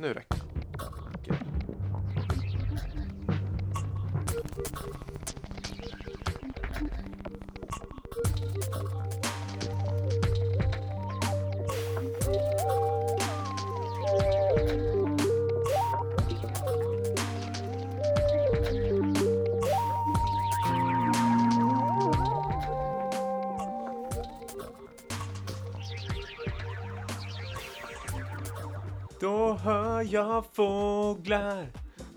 Nu räcker det. Jag fåglar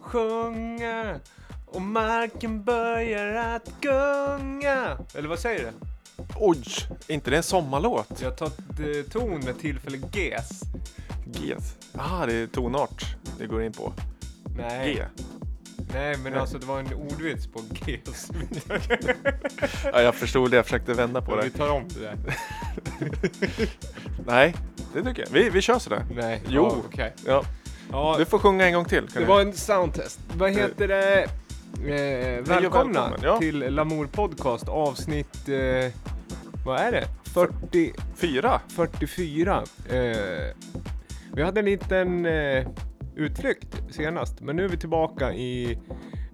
sjunga och marken börjar att gunga. Eller vad säger du? Oj! Är inte det en sommarlåt? Jag tar eh, ton med tillfälle Gs. G. Ah, det är tonart det går in på. Nej. G. Nej, men Nej. alltså det var en ordvits på Gs. Ja, jag förstod det, jag försökte vända på Vi det. tar om det där. Nej, det tycker jag. Vi, vi kör sådär. Nej. Jo. Ja, okej. Ja, Ja, du får sjunga en gång till. kan det du? var en soundtest. Vad heter det? Eh, välkomna välkommen, ja. till Lamour Podcast avsnitt... Eh, vad är det? 40... Fyra. 44. Eh, vi hade en liten eh, utflykt senast, men nu är vi tillbaka i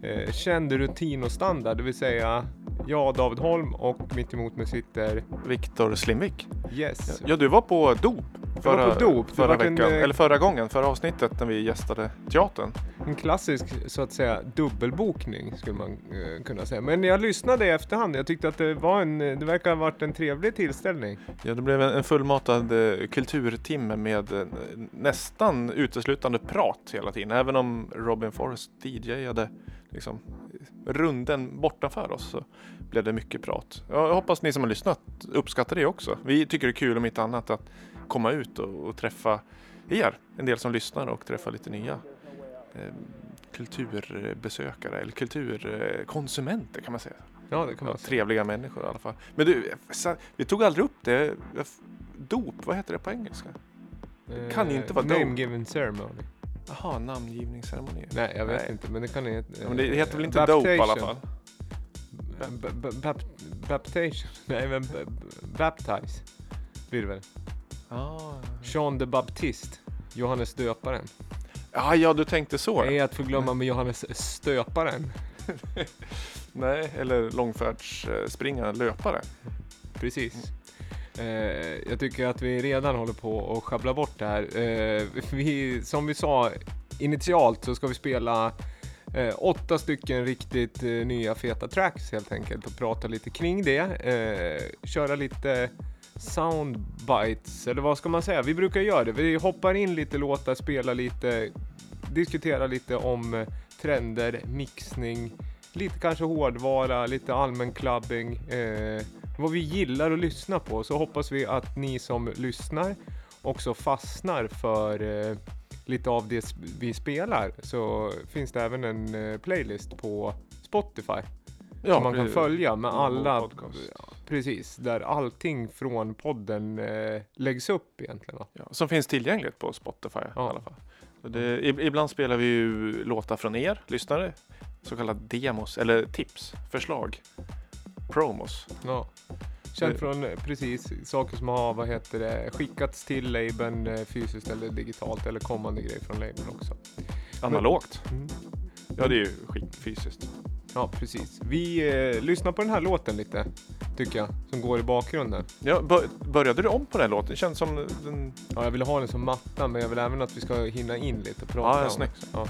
eh, känd rutin och standard, det vill säga jag, David Holm och mitt emot mig sitter Viktor Slimvik. Yes. Ja, du var på dop. Var på dop. Förra vart en, veckan, eh, eller förra gången, förra avsnittet när vi gästade teatern. En klassisk så att säga dubbelbokning skulle man eh, kunna säga. Men jag lyssnade i efterhand. Jag tyckte att det var en, det verkar ha varit en trevlig tillställning. Ja, det blev en, en fullmatad eh, kulturtimme med eh, nästan uteslutande prat hela tiden. Även om Robin Forrest DJade liksom runden bortanför oss så blev det mycket prat. Jag hoppas ni som har lyssnat uppskattar det också. Vi tycker det är kul om inte annat att komma ut och, och träffa er, en del som lyssnar och träffa lite nya eh, kulturbesökare eller kulturkonsumenter kan man säga. Ja, det kan man Ja, säga. trevliga människor i alla fall. Men du, vi tog aldrig upp det. Dop, vad heter det på engelska? Eh, kan ju inte vara Name dop. given ceremony. Jaha, namngivningsceremoni. Nej, jag vet Nej. inte, men det kan heta. Ja, men det heter väl inte dope i alla fall? Baptation? Nej, men baptize blir det väl? Ah. Jean de Baptiste, Johannes döparen. Ja, ja, du tänkte så. Är att förglömma med Johannes stöparen. Nej, eller långfärdsspringare, löpare. Precis. Eh, jag tycker att vi redan håller på att sjabbla bort det här. Eh, vi, som vi sa initialt så ska vi spela eh, åtta stycken riktigt eh, nya feta tracks helt enkelt och prata lite kring det. Eh, köra lite soundbites, eller vad ska man säga? Vi brukar göra det. Vi hoppar in lite låtar, spelar lite, diskuterar lite om eh, trender, mixning, lite kanske hårdvara, lite allmän clubbing. Eh, vad vi gillar att lyssna på så hoppas vi att ni som lyssnar också fastnar för eh, lite av det vi spelar. Så finns det även en eh, playlist på Spotify som man kan följa med alla, podcast. Precis, där allting från podden eh, läggs upp egentligen. Ja, som finns tillgängligt på Spotify i Ja. alla fall. Det, ib- ibland spelar vi ju låtar från er lyssnare, så kallade demos eller tips, förslag, promos. Ja. Känt från eh, precis saker som har vad heter det, skickats till labeln eh, fysiskt eller digitalt eller kommande grejer från labeln också. Analogt. Mm. Ja, det är ju skit fysiskt. Ja, precis. Vi eh, lyssnar på den här låten lite, tycker jag, som går i bakgrunden. Ja, bör, började du om på den här låten? Känns som den... Ja, jag vill ha den som matta, men jag vill även att vi ska hinna in lite och prata Ja, om snyggt. Ja.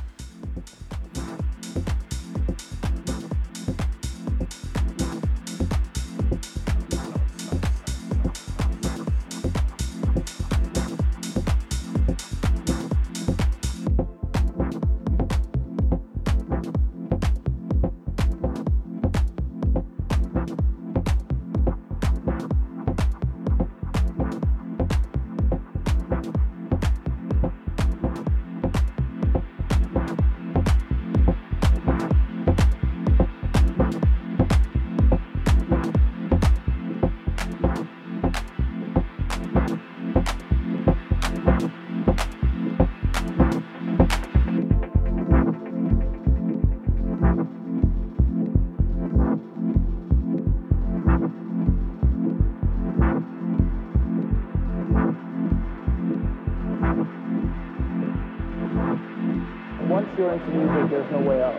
There's no way out.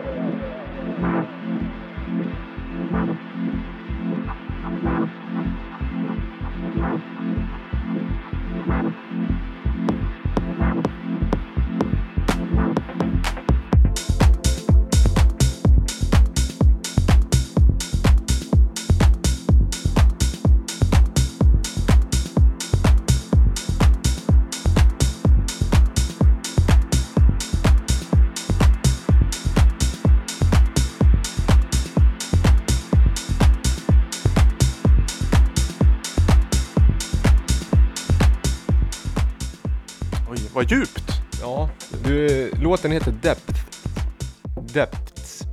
Låten heter Depth. Depths,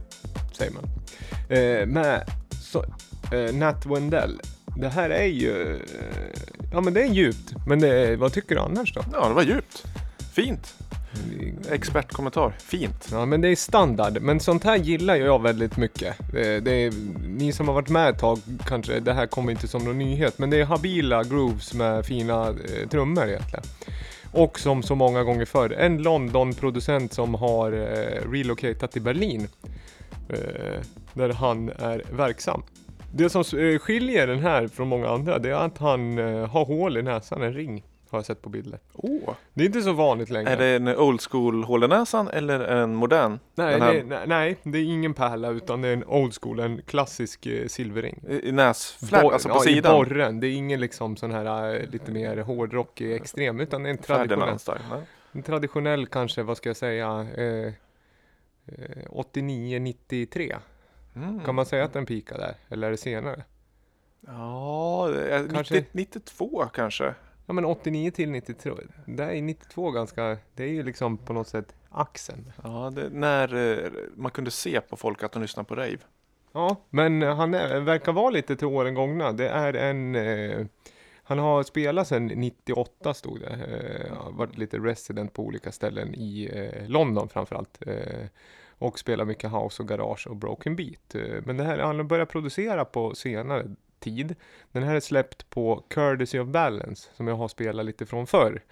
säger man. Eh, med så, eh, Nat Wendell. Det här är ju, eh, ja men det är djupt. Men det, vad tycker du annars då? Ja, det var djupt. Fint. Expertkommentar. Fint. Ja men det är standard, men sånt här gillar jag väldigt mycket. Det, det är, ni som har varit med ett tag kanske, det här kommer inte som någon nyhet, men det är habila grooves med fina eh, trummor egentligen. Och som så många gånger förr, en London-producent som har eh, relocatat till Berlin. Eh, där han är verksam. Det som eh, skiljer den här från många andra, det är att han eh, har hål i näsan, en ring. Har jag sett på bilder. Åh. Det är inte så vanligt längre. Är det en old school hål i näsan eller en modern? Nej, det, nej, nej, det är ingen pärla utan det är en old school, en klassisk eh, silverring. I, i alltså på ja, sidan? I borren, det är ingen liksom sån här eh, lite mer hårdrockig extrem utan det är en traditionell, en traditionell kanske, vad ska jag säga, eh, eh, 89-93. Mm. Kan man säga att den pikar där? Eller är det senare? Ja, är Kanske- 90, 92 kanske. Ja men 89 till 92, där är 92 ganska, det är ju liksom på något sätt axeln. Ja, det, när eh, man kunde se på folk att de lyssnar på rave. Ja, men han är, verkar vara lite till åren gångna. Det är en... Eh, han har spelat sedan 98 stod det. Eh, har varit lite resident på olika ställen i eh, London framförallt. Eh, och spelar mycket house och garage och broken beat. Men det här, han har börjat producera på senare tid. Den här är släppt på Courtesy of Balance som jag har spelat lite från förr.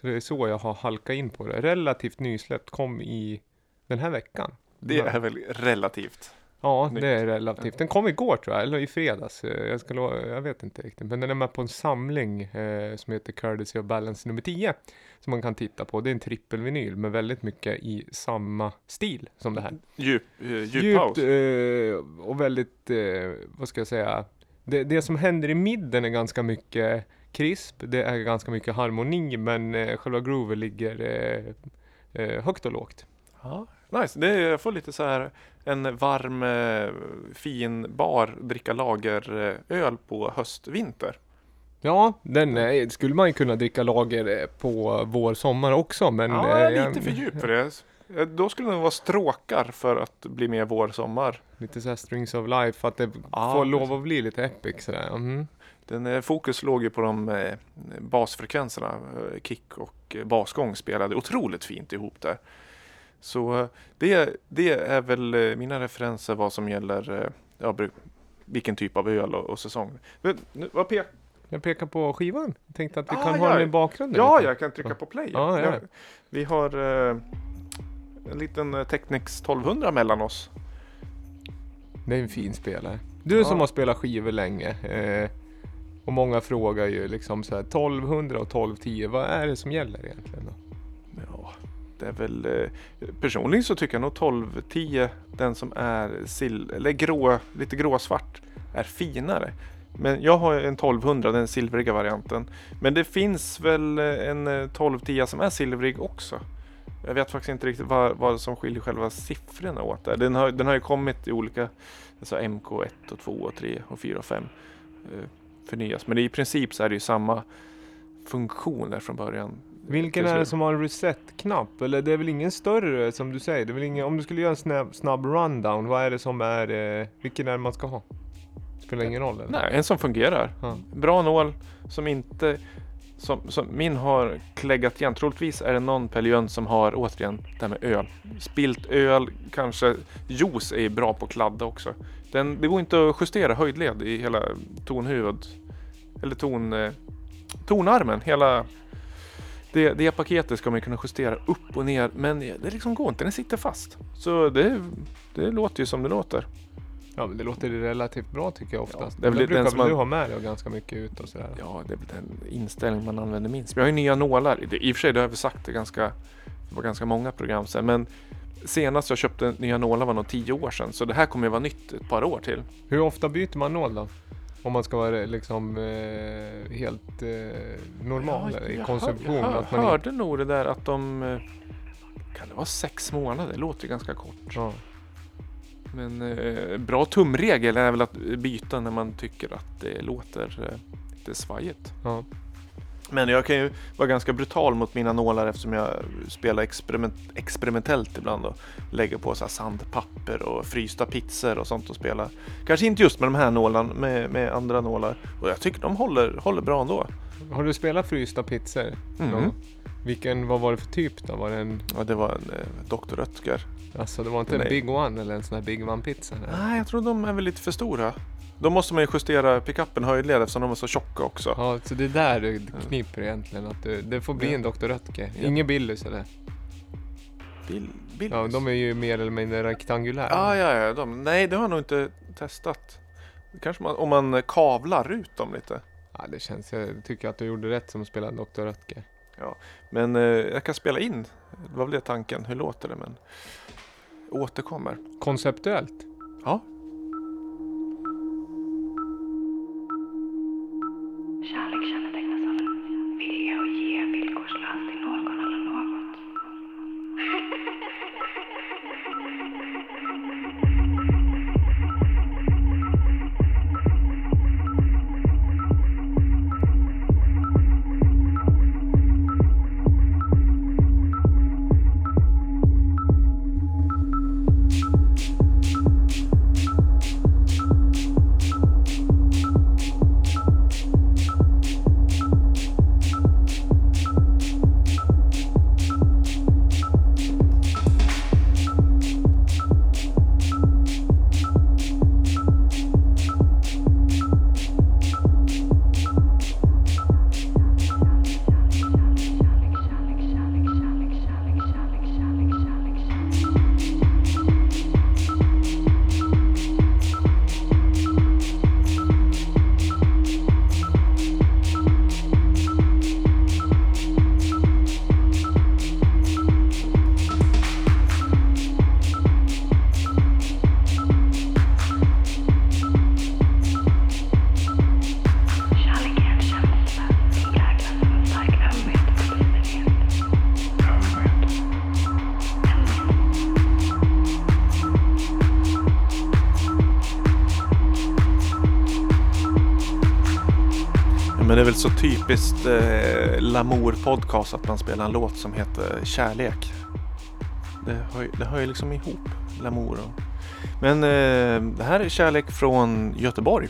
Så det är så jag har halkat in på det. Relativt nysläppt, kom i den här veckan. Det är väl relativt. Ja, Nytt. det är relativt. Den kom igår tror jag, eller i fredags. Eh, Jag, ska, jag vet inte riktigt. Men den är med på en samling eh, som heter Courtesy of Balance nummer 10. Som man kan titta på. Det är en trippelvinyl med väldigt mycket i samma stil som det här. Djup, eh, djup Djupt eh, och väldigt, eh, vad ska jag säga. Det, det som händer i mitten är ganska mycket krisp. Det är ganska mycket harmoni. Men eh, själva grooven ligger eh, eh, högt och lågt. Ja, nice. Det är, jag får lite så här en varm, eh, fin bar dricka lager eh, på höst-vinter. Ja, den eh, skulle man ju kunna dricka lager eh, på vår, sommar också, men... Ja, eh, lite för djup för det. Eh, Då skulle det nog vara stråkar för att bli mer vår, sommar. Lite såhär strings of life, för att det Ja, får lov att bli lite epic sådär. Mhm. Den eh, fokus låg ju på de eh, basfrekvenserna. Kick och basgång spelade otroligt fint ihop där. Så det, det är väl mina referenser vad som gäller ja, vilken typ av öl och, och säsong. Men, nu, vad pek- Jag pekar på skivan. Jag tänkte att vi Ah, kan ha ja. den i bakgrunden. ja, lite. jag kan trycka på play. Ja, ja. Jag- Vi har eh, en liten eh, Technics 1200 mellan oss. Det är en fin spelare. Du Ja. som har spelat skivor länge. Eh, och många frågar ju liksom så här 1200 och 1210, vad är det som gäller egentligen? Då? Ja, det är väl eh, personligen så tycker jag nog 1210, den som är sill, eller grå, lite gråsvart, är finare. Men jag har en 1200, den silvriga varianten. Men det finns väl eh, en eh, 1210 som är silvrig också. Jag vet faktiskt inte riktigt vad, vad som skiljer själva siffrorna åt. Där. Den, har, den har ju kommit i olika, alltså MK1 och 2 och 3 och 4 och 5 eh, förnyas. Men i princip så är det ju samma funktioner från början. Vilken är det som har en reset-knapp? Eller det är väl ingen större som du säger? Det är väl ingen, om du skulle göra en snabb, snabb rundown, vad är det som är, eh, vilken är det man ska ha? Spelar ingen roll eller? Nej, en som fungerar. Ja. Bra nål som inte som, som min har kläggat igen. Troligtvis är det någon peljönt som har återigen det här med öl. Spilt öl, kanske juice är bra på att kladda också. Den, det går inte att justera höjdled i hela tonhuvud. Eller ton, eh, tonarmen. Hela, det, det paketet ska man kunna justera upp och ner men det liksom går inte, den sitter fast. Så det, det låter ju som det låter. Ja, men det låter relativt bra tycker jag oftast. Ja, det är väl brukar den väl som man- du ha med dig ganska mycket ut och sådär. Ja, det är väl den inställning man använder minst. Men jag har ju nya nålar. I och för sig, det har vi sagt det ganska, det var ganska många program sedan. Men senast jag köpte nya nålar var nog tio år sedan. Så det här kommer ju vara nytt ett par år till. Hur ofta byter man nål då? Om man ska vara liksom eh, helt eh, normal Ja, i jag konsumtion. Hör, jag hör, man inte- hörde nog det där att de... eh, Kan det vara sex månader? Det låter ganska kort. ja. Men eh, bra tumregel är väl att byta när man tycker att det låter eh, lite svajigt. Ja. Men jag kan ju vara ganska brutal mot mina nålar eftersom jag spelar experiment, experimentellt ibland och lägger på så här sandpapper och frysta pizzor och sånt och spelar. Kanske inte just med de här nålarna, med, med andra nålar. Och jag tycker de håller, håller bra ändå. Har du spelat frysta pizzor? Mhm. Vilken, vad var det för typ då? Var det en, Ja, det var en eh, Dr. Röttger. alltså det var inte en Nej. Big One eller en sån här Big One pizza? eller? Nej, jag tror de är väl lite för stora. Då måste man ju justera pickupen höjdled eftersom de är så tjocka också. Ja, så det är där du kniper egentligen. Att du, det får bli en Dr. Röttger. Ingen Billys eller? Bill, Bill. Ja, de är ju mer eller mindre rektangulära. Ja, ja, ja. De, nej, det har jag nog inte testat. Kanske man, om man kavlar ut dem lite. Ja, det känns, jag tycker att du gjorde rätt som spelade Dr. Röttger. Men eh, jag kan spela in. Det var väl det tanken. Hur låter det? Men återkommer. Konceptuellt. Ja. Kärlek typiskt eh, Lamour podcast att man spelar en låt som heter Kärlek. Det hör, det hör ju liksom ihop, Lamour och... Men eh, det här är Kärlek från Göteborg.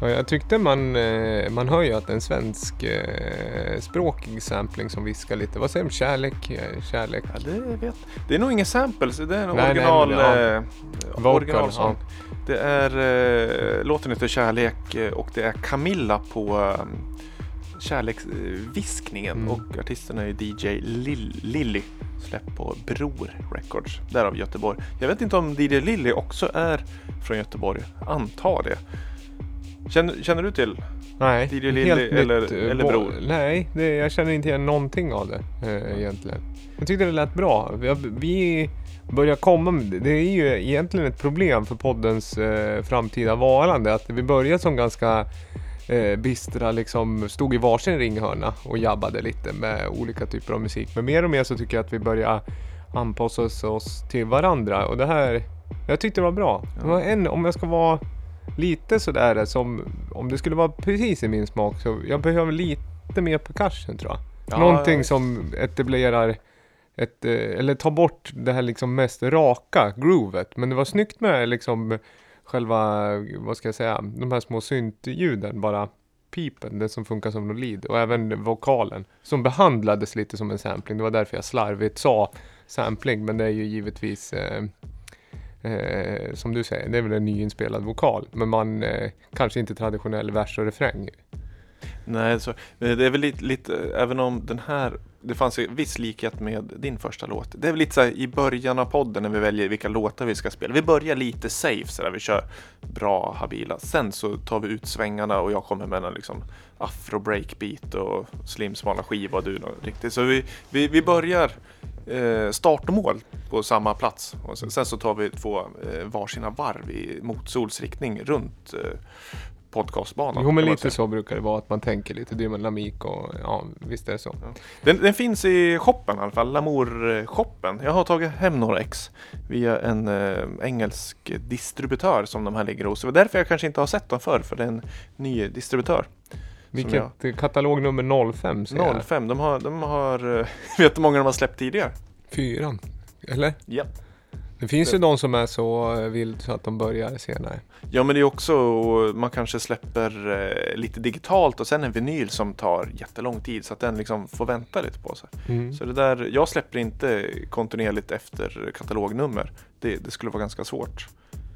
Ja, jag tyckte man, eh, man hör ju att det en svensk eh, språkig sampling som viskar lite. Vad säger de? Kärlek? eh, Kärlek? Ja, det, vet. det är nog ingen samples, det är en Nej, original, nej, men ja. eh, Vocal, originalsång. Det är, eh, låten heter Kärlek och det är Camilla på Kärleksviskningen Mm. och artisten är DJ Lill- Lilly. Släppt på Bror Records, därav Göteborg. Jag vet inte om DJ Lilly också är från Göteborg, antar det. Känner, känner du till? Nej, DJ Lilly eller- nytt, eh, eller Bror? Nej, det, jag känner inte igen någonting av det eh, egentligen. Jag tyckte det lät bra. Vi, vi börjar komma med det. Det är ju egentligen ett problem för poddens eh, framtida varande. Att vi började som ganska eh, bistra, liksom stod i varsin ringhörna och jabbade lite med olika typer av musik. Men mer och mer så tycker jag att vi börjar anpassa oss, oss till varandra. Och det här, jag tyckte det var bra. Det var en, om jag ska vara lite sådär som, om det skulle vara precis i min smak så jag behöver lite mer percussion tror jag. Ja, Någonting ja, som etablerar ett, eh, eller tar bort det här liksom mest raka groovet. Men det var snyggt med liksom själva, vad ska jag säga, de här små syntljuden bara pipen, det som funkar som något lead och även vokalen som behandlades lite som en sampling. Det var därför jag slarvigt sa sampling, men det är ju givetvis eh, eh, som du säger, det är väl en nyinspelad vokal, men man eh, kanske inte traditionell vers och refräng. Nej, så, det är väl lite, lite, även om den här, det fanns ju viss likhet med din första låt. Det är väl lite så här i början av podden när vi väljer vilka låtar vi ska spela. Vi börjar lite safe så där, vi kör bra, habila. Sen så tar vi ut svängarna och jag kommer med en liksom afro breakbeat och slim smala skiva och du något riktigt. Så vi, vi, vi börjar eh, start och mål på samma plats. Och sen, sen så tar vi två eh, varsina varv i motsolsriktning runt eh, podcastbanan. Jo men lite så brukar det vara att man tänker lite dynamik och ja visst är det så. Den, den finns i shoppen i alla fall, Lamour-shoppen. Jag har tagit hem några ex via en eh, engelsk distributör som de här ligger hos. Det var därför jag kanske inte har sett dem förr, för det är en ny distributör. Vilket eh, katalognummer 05 ser jag. 05, de har, de har eh, vet du hur många de har släppt tidigare? Fyran. Eller? Ja. Det finns ju de som är så eh, vild så att de börjar senare. Ja men det är också, man kanske släpper eh, lite digitalt och sen en vinyl som tar jättelång tid så att den liksom får vänta lite på sig. Mm. Så det där, jag släpper inte kontinuerligt efter katalognummer. Det, det skulle vara ganska svårt.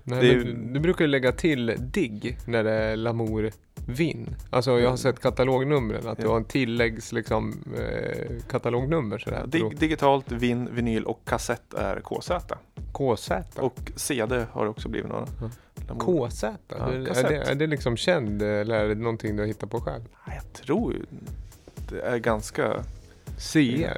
Nej, det är du, du brukar ju lägga till digg när det är Lamour Vin. Alltså jag har sett katalognumren, att du Ja. har en tilläggs liksom, eh, katalognummer sådär. Dig, digitalt, vin, vinyl och kassett är KZ. KZ? Och CD har det också blivit några. Lamour. KZ? Ja, är, det, är det liksom känd eller är det någonting du har hittat på själv? Jag tror det är ganska C?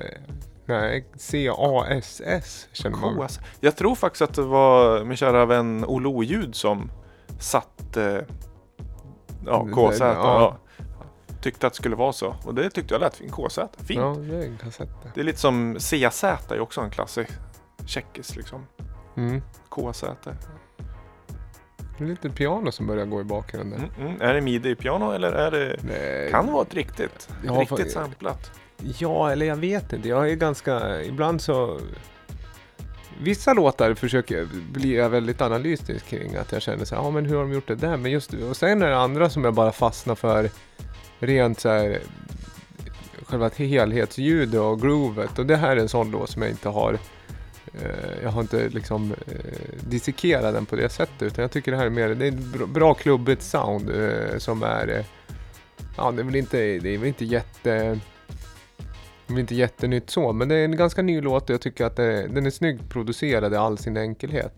Nej, C-A-S-S känner man. KS. Jag tror faktiskt att det var min kära vän Olle Oljud som satte ja, Det- KZ. ja. Ja. Tyckte att det skulle vara så. Och det tyckte jag lät fint. KZ, fint. Ja, det är en kassett. det. Är lite som CZ är också en klassisk tjeckisk liksom. Mm. KZ. Det är lite piano som börjar gå i bakgrunden. Mm, mm. Är det midi-piano eller är det Nej. Kan vara ett riktigt, riktigt samplat. Ja, eller jag vet inte. Jag är ganska... Ibland så... Vissa låtar försöker jag bli jag väldigt analytisk kring. Att jag känner så här, ja men hur har de gjort det där? Men just Och sen är det andra som jag bara fastnar för rent så här själva helhetsljudet och groovet. Och det här är en sån låt som jag inte har eh, jag har inte liksom eh, dissekerat den på det sättet utan jag tycker det här är mer, det är ett bra, klubbigt sound eh, som är eh, Ja det är väl inte, det är väl inte jätte det är inte jättenytt så men det är en ganska ny låt och jag tycker att det, den är snyggt producerad i all sin enkelhet.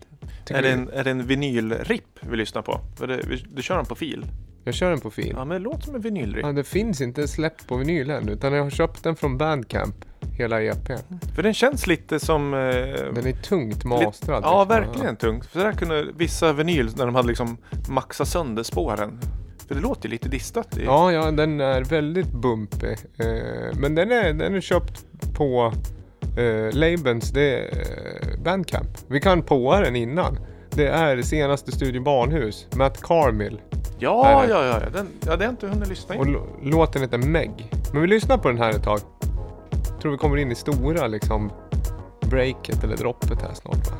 Tycker Är det, en, är det en vinylrip vi lyssnar på? Det, du kör den på fil? Jag kör den på fil. Ja, men det låter som en vinylrip. Ja, det finns inte släppt på vinyl än utan jag har köpt den från Bandcamp. Hela EPn. För den känns lite som... Eh, Den är tungt mastrad. ja, verkligen tungt. För där kunde vissa vinyl, när de hade liksom maxat sönder spåren. För det låter ju lite distat. I, Ja, ja, den är väldigt bumpig. Eh, men den är, den är köpt på eh, Labens, det eh, Bandcamp. Vi kan påa den innan. Det är senaste Studio Barnhus, Matt Carmill. ja, ja, ja, ja. Den, ja, det har inte hunnit lyssna Och in. lå- låten heter Meg. Men vi lyssnar på den här ett tag. Tror vi kommer in i stora liksom breaket eller droppet här snart va?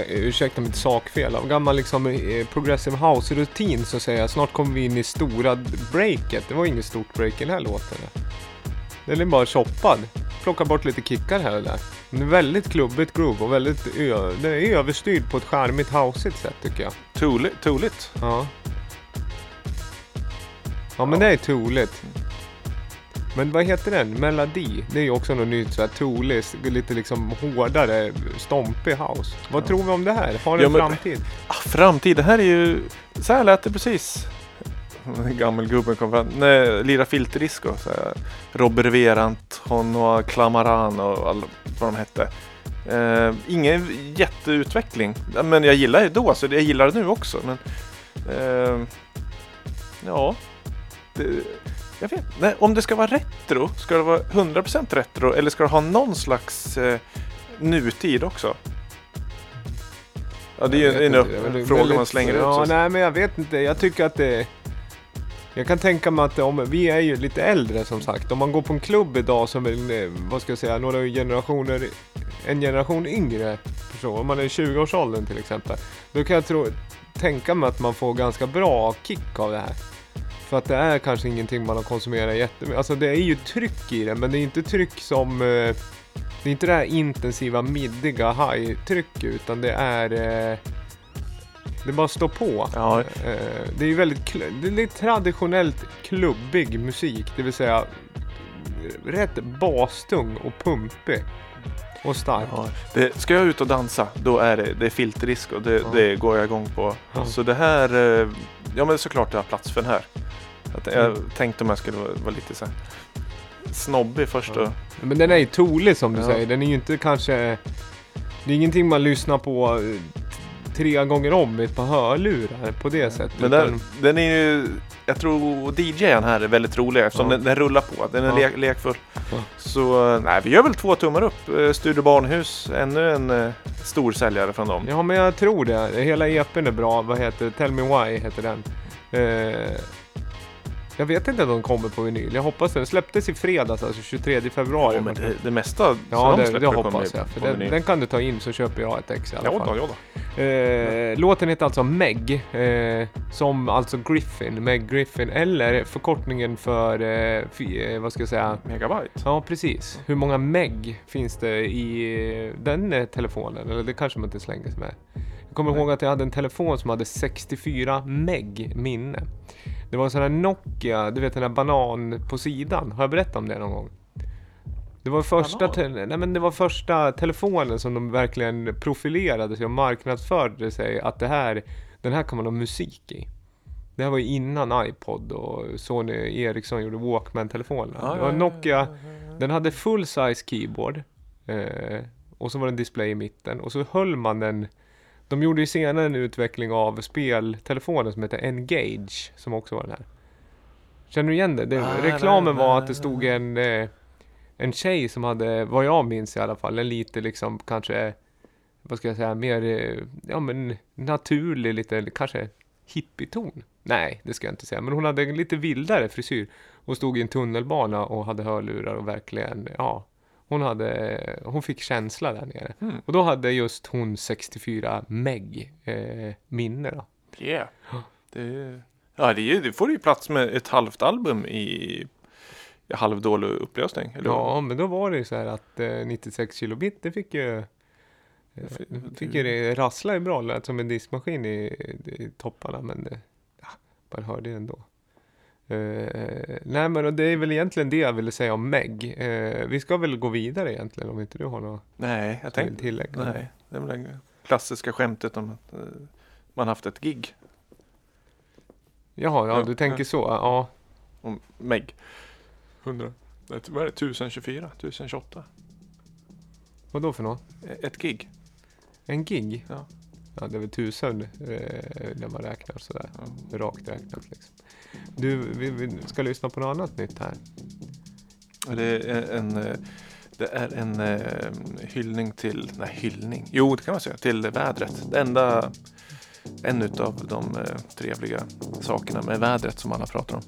Ursäkta mitt sakfel. Av gammal liksom eh, progressive house-rutin så säger jag snart kommer vi in i stora breaket. Det var inget stort break i den här låten. Den är bara choppad. Plocka bort lite kickar här och där. Är väldigt klubbigt groove och väldigt ö- den är överstyrd på ett charmigt houseigt sätt tycker jag. Troligt. troligt. Ja. Ja men det är toligt. Men vad heter den? Melodi? Det är ju också något nytt såhär toligt, lite liksom hårdare, stompig house. Vad tror vi om det här? Har det Ja, en men- framtid? Ah, framtid, det här är ju... Så här lät det precis. Gammelgubben kom fram. Nej, lira filterdisco. Robert Verant, Honoa Clamaran och all, vad de hette. Eh, ingen jätteutveckling. Ja, Men jag gillar det då, så jag gillar det nu också. Men, eh, ja, det, jag vet Nej, Om det ska vara retro, ska det vara 100% retro eller ska det ha någon slags eh, nutid också? Ja, det är ju en upp- fråga man slänger ut. Ja, nej men jag vet inte. Jag tycker att det... Jag kan tänka mig att om, vi är ju lite äldre som sagt. Om man går på en klubb idag som är, eh, vad ska jag säga, några generationer, en generation yngre person. Om man är i 20-årsåldern till exempel. Då kan jag tro, tänka mig att man får ganska bra kick av det här. För att det är kanske ingenting man har konsumerat jättemycket. Alltså det är ju tryck i det, men det är inte tryck som... eh, Det är inte det här intensiva, middiga high-tryck utan det är... eh, Det bara står på. Ja, Eh, Det är ju väldigt, det är traditionellt klubbig musik, det vill säga rätt bastung och pumpig. Och stark. Ja, det, ska jag ut och dansa, då är det, det är filterdisco. Det, Ja. det går jag igång på. Ja. Så det här, eh, ja men såklart det har plats för den här. Att jag Mm. tänkte om jag skulle vara, vara lite så här snobbig först och... Men den är ju tolig som du säger, den är ju inte kanske... Det är ingenting man lyssnar på eh, tre gånger om med ett par hörlurar på det sättet. Men den, utan- den är ju, jag tror DJn här är väldigt rolig eftersom Ja. den, den rullar på. Den är Ja. lek, lekfull. Ja. Så nej, vi gör väl två tummar upp. Eh, Studio Barnhus, ännu en eh, stor säljare från dem. Ja men jag tror det. Hela EPn är bra. Vad heter? Tell Me Why heter den. Eh, jag vet inte om de kommer på vinyl. Jag hoppas det. Den släpptes i fredags, alltså 23 februari. Ja, men det, det mesta Ja, de det, släpper det hoppas jag. För den, den kan du ta in så köper jag ett ex i alla Ja, fall. då, ja, då. Eh, låten heter alltså Meg, eh, som alltså Griffin, Meg Griffin, eller förkortningen för, eh, fi, eh, vad ska jag säga? Megabyte. Ja, precis. Hur många Meg finns det i eh, den eh, telefonen? Eller det kanske man inte slänger sig med. Jag kommer ihåg att jag hade en telefon som hade 64 Meg minne. Det var en sån här Nokia, du vet den där banan på sidan. Har jag berättat om det någon gång? Det var första, te- nej, men det var första telefonen som de verkligen profilerade sig och marknadsförde sig att det här, den här kan man ha musik i. Det här var ju innan iPod och Sony Ericsson gjorde Walkman-telefonerna. Ja, det var Nokia, den hade full size keyboard. Eh, och så var det en display i mitten. Och så höll man den. De gjorde ju senare en utveckling av speltelefonen som heter Engage. Som också var den här. Känner du igen det? det Ah, reklamen var att det stod en, eh, en tjej som hade, vad jag minns i alla fall, en lite liksom kanske, vad ska jag säga, mer, eh, ja men naturlig, lite kanske hippieton. Nej, det ska jag inte säga. Men hon hade en lite vildare frisyr. Och stod i en tunnelbana och hade hörlurar och verkligen, ja. Hon, hade, hon fick känsla där nere. Mm. Och då hade just hon 64 meg eh, minne då. Yeah. Det, ja, det, är- det får ju plats med ett halvt album i, halvdålig upplösning. Eller? Ja, men då var det ju så här att eh, 96 kilobit, det fick ju eh, Det- fick ju det rassla ju bra, lät som en diskmaskin i, i topparna, men det, ja, man hörde det ändå. Eh, nej, men det är väl egentligen det jag ville säga om Meg. Eh, vi ska väl gå vidare egentligen om inte du har något Nej, jag tänkte... tillägg. Nej, det är väl det klassiska skämtet om att eh, man haft ett gig Jaha, ja, Ja, du tänker ja. så. Ja, om Meg. 100. Ett- Vad är det? 1024? 1028? vad då för något? Ett gig. En gig? Ja. Ja, det är väl tusen eh, när man räknar sådär. Ja. Rakt räknat liksom. Du, vi, vi ska lyssna på något annat nytt här. Det är en, eh, det är en eh, hyllning till, nej hyllning, jo det kan man säga, till vädret. Det enda, en utav de eh, trevliga sakerna med vädret som alla pratar om.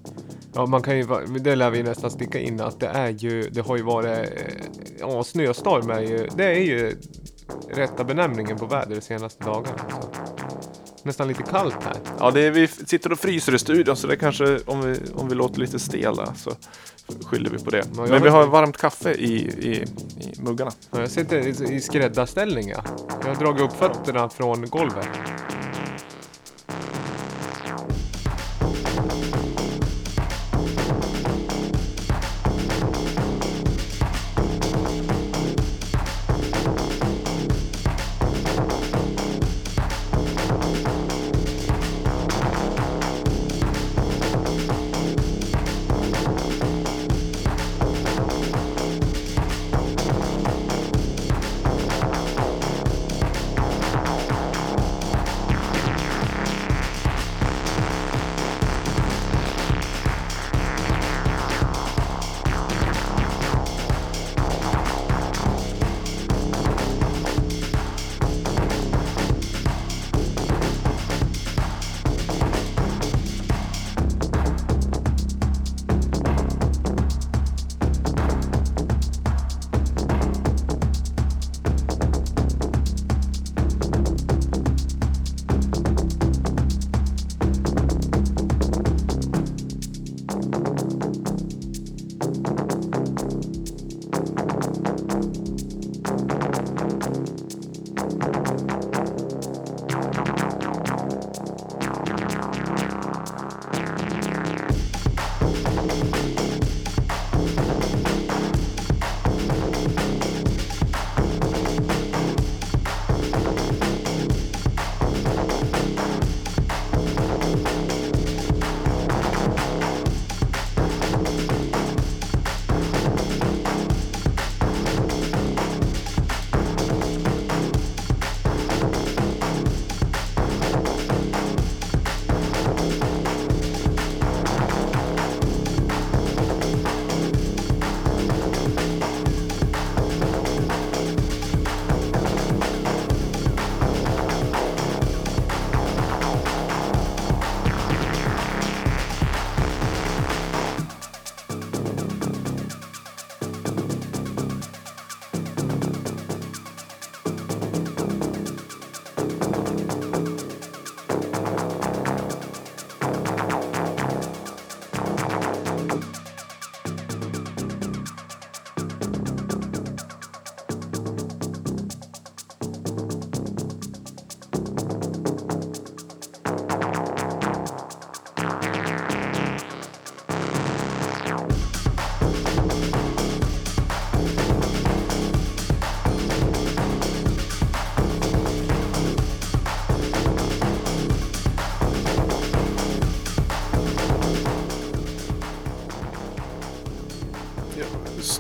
Ja, man kan ju, det lär vi nästan sticka in att det är ju, det har ju varit, ja snöstorm är ju, det är ju rätta benämningen på väder de senaste dagarna. Så. nästan lite kallt här. Ja, det är, vi sitter och fryser i studion så det kanske, om vi, om vi låter lite stela så skyller vi på det. jag Men vi har varmt kaffe i, i, i muggarna. Ja, Jag sitter i, i skräddarställning. Ja. Jag har dragit upp fötterna från golvet.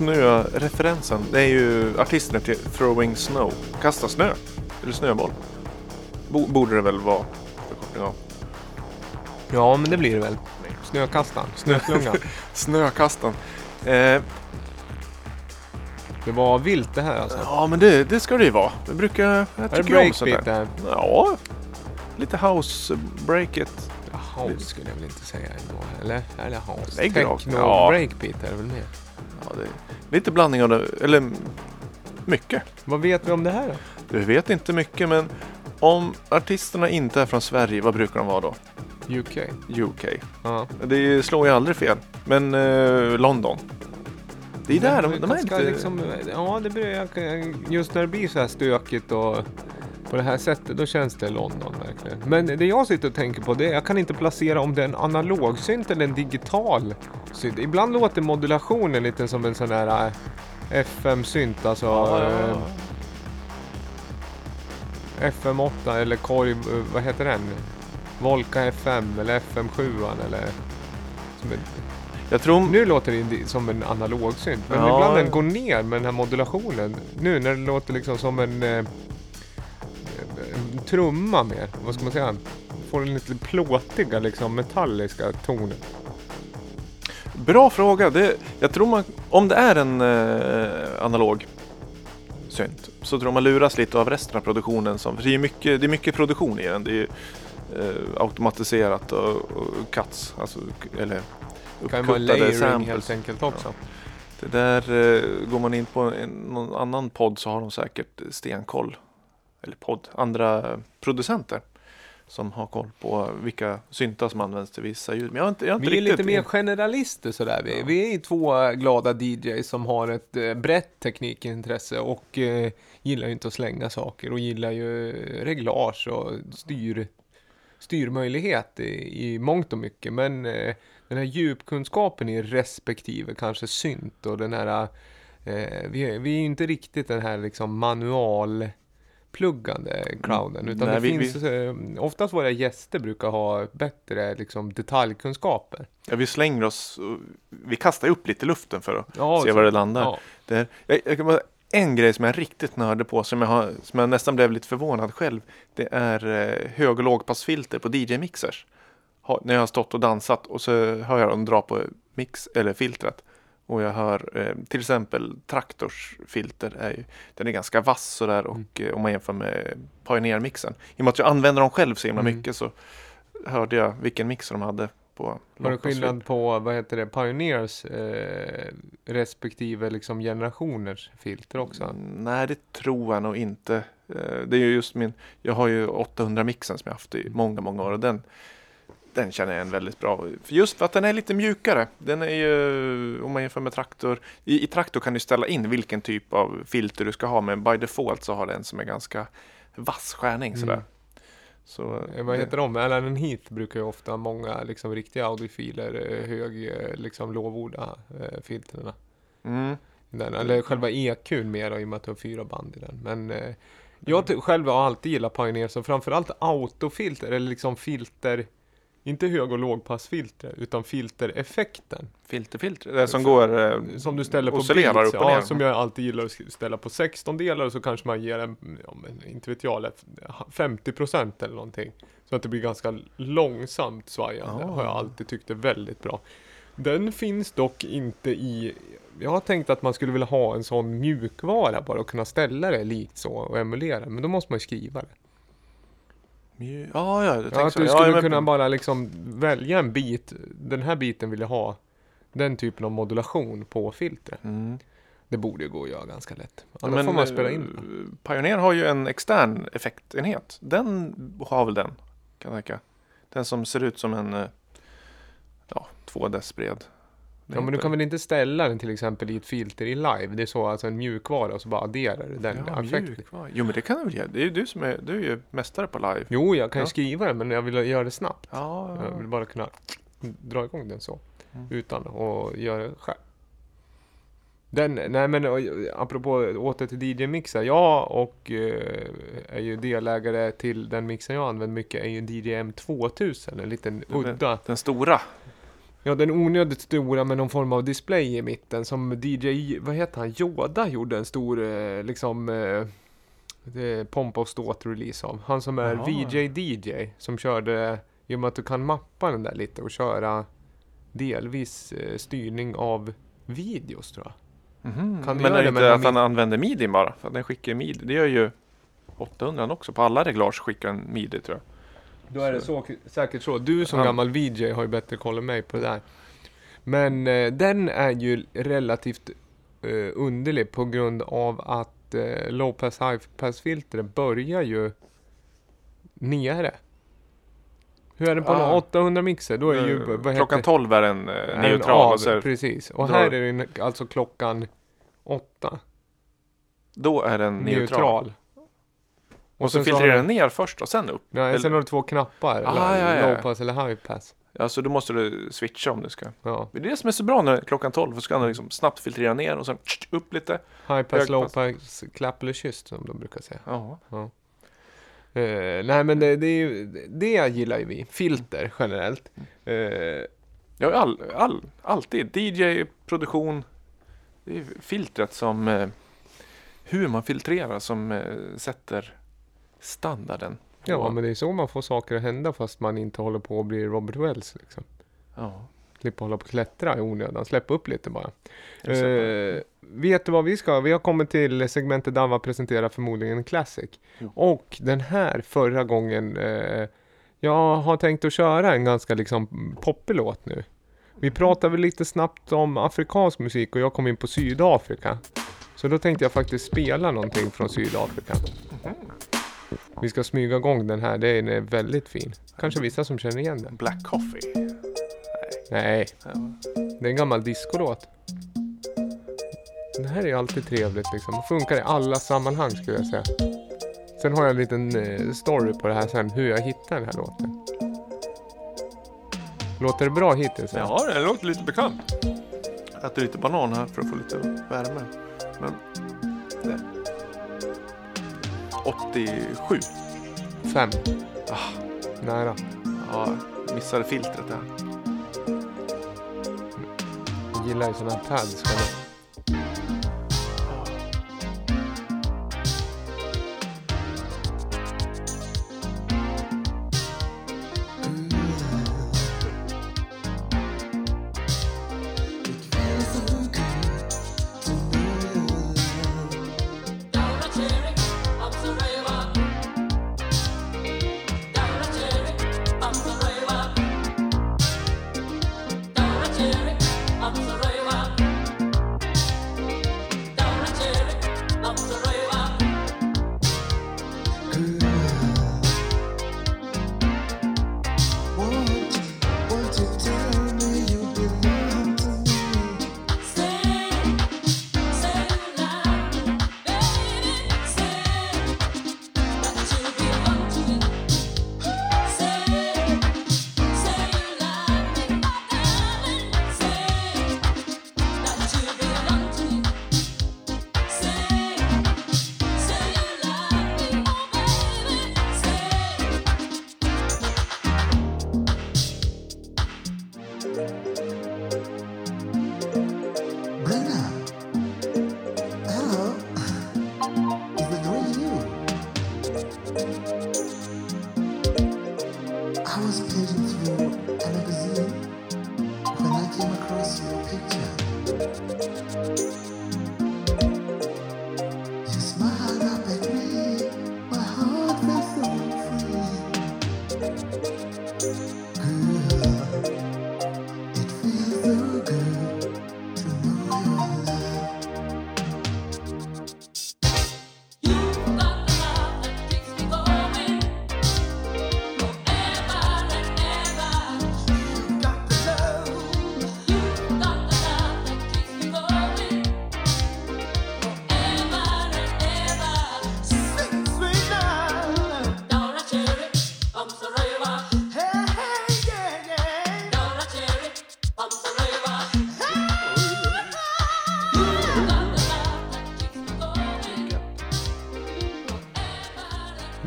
Snö-referensen, det är ju artisterna till Throwing Snow. Kasta snö. Eller snöboll. Bo- borde det väl vara förkortning av. Ja, men det blir det väl. Snökastan, snöslungan. Snökastan. Eh, Det var vilt det här alltså. ja men det, det ska det ju vara. Vi brukar, jag Är det tycker om sånt där. Ja, lite house breaket. Jaha, det skulle jag väl inte säga ändå. Eller? Eller house? Lägg rakt. Techno Ja. är det väl mer? Ja, det lite blandning av det, eller mycket. Vad vet vi om det här då? Vi vet inte mycket men om artisterna inte är från Sverige, vad brukar de vara då? UK? UK. Ja. Det slår ju aldrig fel. Men eh, London. Det är där, de, de är inte... Liksom, ja, det börjar, just när det blir så här stökigt och på det här sättet, då känns det London verkligen. Men det jag sitter och tänker på, det är jag kan inte placera om det är en analog synt eller en digital synt. Ibland låter modulationen lite som en sån här eh, FM-synt, alltså Ja, ja, ja. FM8 eller korg, eh, vad heter den? Volca FM eller FM7 eller Jag tror... nu låter det som en analog synt, men Ja. ibland den går ner med den här modulationen. Nu när det låter liksom som en trumma mer, vad ska man säga? Får den lite plåtiga liksom metalliska toner. Bra fråga. Det, jag tror man, om det är en eh, analog synt så tror man luras lite av resten av produktionen. Som, för det, är mycket, det är mycket produktion i den. Det är eh, automatiserat och, och cuts. Alltså, eller uppkuttade layering samples. helt enkelt också. Det där, eh, går man in på en, någon annan podd så har de säkert stenkoll. Eller podd, andra producenter. som har koll på vilka syntar som används till vissa ljud. Men jag har inte, jag har inte Vi är lite mer generalister sådär. Vi, Ja. vi är två glada DJs som har ett eh, brett teknikintresse och eh, gillar ju inte att slänga saker och gillar ju reglage och styr, styrmöjlighet i, i mångt och mycket. Men eh, den här djupkunskapen i respektive kanske synt och den här eh, vi, vi är ju inte riktigt den här liksom manual pluggande crowden utan Nej, det vi- finns eh, oftast våra gäster brukar ha bättre liksom detaljkunskaper. Ja, vi slänger oss, och- vi kastar upp lite i luften för att Ja, se så- var det landar. Ja. Det är, jag, jag bara, en grej som jag riktigt nörde på, som jag, har, som jag nästan blev lite förvånad själv, det är eh, hög och lågpassfilter på DJ-mixers. När jag har stått och dansat och så hör jag dem dra på mix, eller filtret. Och jag hör eh, till exempel Traktors filter, är ju, den är ganska vass sådär och eh, om man jämför med Pioneer-mixen. I och med att jag använder dem själv så himla Mm. mycket så hörde jag vilken mix de hade på Var det skillnad på, vad heter det, Pioneers eh, respektive liksom generationers filter också? Mm, Nej, det tror jag nog inte. Eh, Det är ju just min, jag har ju 800 mixen som jag haft i många, många år och den, den känner jag igen väldigt bra. För Just för att den är lite mjukare. Den är ju, om man jämför med traktor, i, i traktor kan du ställa in vilken typ av filter du ska ha, men by default så har den som är ganska vass skärning sådär. Mm. Så, Eh, vad heter de? Alan Heath brukar ju ofta många liksom riktiga audiofiler eh, hög eh, liksom lovorda filtrerna. Mm. Den, eller själva EQn mer då, i och med att du har fyra band i den. Men eh, jag ty- själv har alltid gillat Pioneers och framförallt autofilter eller liksom filter inte hög och lågpassfilter utan filtereffekten. Filterfilter, det som går eh, Som du ställer på oscillerar beats, upp och ner. ja, som jag alltid gillar att ställa på 16 delar och så kanske man ger en, ja, men, inte vet jag, eller 50% eller någonting. Så att det blir ganska långsamt svajande. Ah. Har jag alltid tyckt är väldigt bra. Den finns dock inte i, jag har tänkt att man skulle vilja ha en sån mjukvara bara och kunna ställa det likt så och emulera. Men då måste man ju skriva det. Mju- Ja, ja, jag Ja, att så. du Ja, skulle men- kunna bara liksom välja en bit. Den här biten vill jag ha. Den typen av modulation på filtret. Mm. Det borde ju gå att göra ganska lätt. Ja, Annars men, får man spela in eh, Pioneer har ju en extern effektenhet. Den har väl den, kan jag tänka. Den som ser ut som en eh, ja, två dess bred. Ja men du kan väl inte ställa den till exempel i ett filter i live? Det är så alltså en mjukvara och så bara adderar du den ja, effekten. mjukvara. Jo men det kan du väl göra. Det är ju du som är, du är ju mästare på live. Jo, jag kan ju Ja. skriva det men jag vill göra det snabbt. Ja, Jag vill bara kunna dra igång den så. Mm. Utan att göra det själv. Den, nej men apropå åter till DJ-mixar. Jag och eh, är ju delägare till den mixen jag använder mycket är ju en DJM 2000. En liten Den- udda. Den stora. Ja, den onödigt stora med någon form av display i mitten som DJ, vad heter han, Yoda gjorde en stor eh, liksom eh, det pompa och ståt release av. Han som är Jaha. VJ DJ som körde, i och med att du kan mappa den där lite och köra delvis eh, styrning av videos tror jag. Kan du men är det inte den att han använder midi bara? För att den skickar midi. Det gör ju 800 också. På alla reglage skickar en midi tror jag. Då är det så, säkert så. Du som Ja. gammal VJ har ju bättre koll än mig på det där. Men eh, den är ju relativt eh, underlig på grund av att eh, low pass high pass filtret börjar ju nere. Hur är det på Ah. en 800 mixer? Då är ju, vad Klockan 12 är den eh, en neutral. av, och så, precis. Och här är den alltså klockan 8. då är den neutral. Neutral. Och så har den ner först och sen upp. Nej, eller- sen har du två knappar. Ah, eller ja, ja. Low pass eller high pass. Alltså då måste du switcha om du ska. Ja. Det är det som är så bra när klockan 12 så kan du liksom snabbt filtrera ner och sen upp lite. High pass, low pass. clap eller kysst som de brukar säga. Ja. Eh, nej men det, det, är ju- det gillar ju vi. Filter generellt. Eh, Ja, all, all, alltid. DJ, produktion. Det är filtret som eh, hur man filtrerar som sätter standarden. ja men det är så man får saker att hända fast man inte håller på att bli Robert Wells liksom. ja. Slippa hålla på och klättra i onödan. Släppa upp lite bara. Eh, vet du vad vi ska? Vi har kommit till segmentet Dava presenterar förmodligen en classic. Jo. Och den här förra gången eh, jag har tänkt att köra en ganska liksom poppig låt nu. Vi pratade väl lite snabbt om afrikansk musik och jag kom in på Sydafrika. Så då tänkte jag faktiskt spela någonting från Sydafrika. Vi ska smyga igång den här, den är väldigt fin. Kanske vissa som känner igen den. Black Coffee. Nej, Ja. det är en gammal discolåt. Det här är alltid trevligt liksom. Funkar i alla sammanhang skulle jag säga. Sen har jag en liten eh, story på det här sen, hur jag hittade den här låten. Låter det bra hittills? Ja, det låter lite bekant. Jag äter lite banan här för att få lite värme. Men... Det. 87. Fem. Ah, Nära. ja, missade filtret där. Jag gillar ju sådana här pads.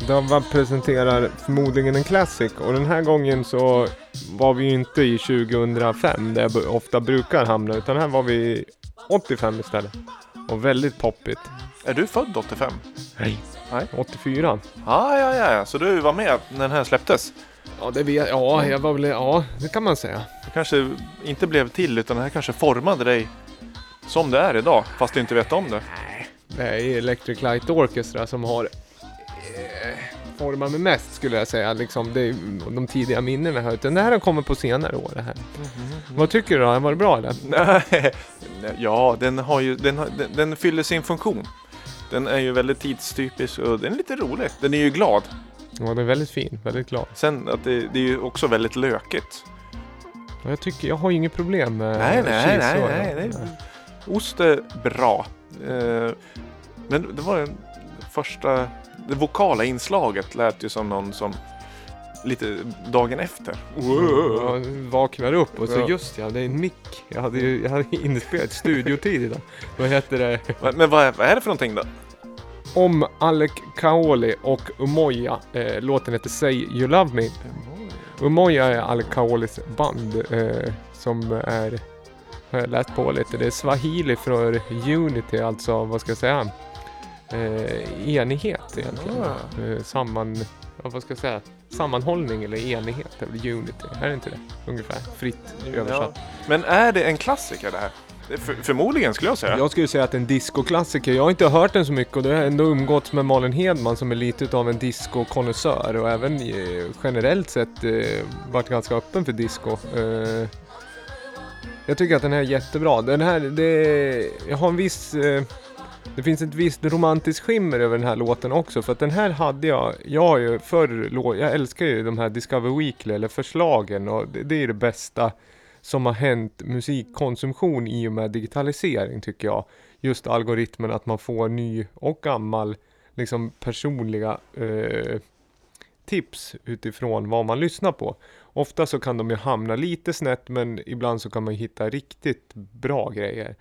De presenterar förmodligen en classic och den här gången så var vi ju inte i 2005 där jag ofta brukar hamna utan här var vi 85 istället. Och väldigt poppigt. Är du född 85? Nej. Nej. 84. Ah, ja, ja, ja. Så du var med när den här släpptes? Ja, det vet Ja, jag var väl... Ja, det kan man säga. Det kanske inte blev till utan det här kanske formade dig som det är idag fast du inte vet om det. Det är Electric Light Orchestra som har eh, format mig mest skulle jag säga. Liksom, det de tidiga minnena här. Utan det här har kommit på senare år det här. Vad tycker du då? Var det bra eller? Ja, den, har ju, den, har, den, den fyller sin funktion. Den är ju väldigt tidstypisk och den är lite rolig. Den är ju glad. Ja, den är väldigt fin. Väldigt glad. Sen att det, det är ju också väldigt lökigt. Jag tycker, jag har ju inget problem med Nej, nej, nej, nej, nej. Ost är bra. Eh, men det var den första, det vokala inslaget lät ju som någon som lite dagen efter. Jag vaknar upp och så just ja, det är en mick. Jag hade ju jag hade inspelat studiotid idag. Vad heter det? Men, men vad, är, vad är det för någonting då? Om Alec Kaoli och Umoja. Eh, låten heter Say You Love Me. Umoja är Alec Kaolis band eh, som är, har jag läst på lite, det är swahili för unity, alltså vad ska jag säga, eh, enighet egentligen. Eh, samman, vad ska jag säga, sammanhållning eller enighet, eller unity, är det inte det? Ungefär, fritt översatt. Ja. Men är det en klassiker det här? För, förmodligen skulle jag säga. Jag skulle säga att en discoklassiker. Jag har inte hört den så mycket och det har ändå umgåtts med Malin Hedman som är lite av en disco-konnässör och även eh, generellt sett eh, varit ganska öppen för disco. Eh, jag tycker att den här är jättebra. Den här, det, jag har en viss... Eh, det finns ett visst romantiskt skimmer över den här låten också för att den här hade jag, jag har ju förr, jag älskar ju de här Discover Weekly eller förslagen och det, det är det bästa som har hänt musikkonsumtion i och med digitalisering tycker jag. Just algoritmen att man får ny och gammal liksom personliga eh, tips utifrån vad man lyssnar på. Ofta så kan de ju hamna lite snett men ibland så kan man ju hitta riktigt bra grejer.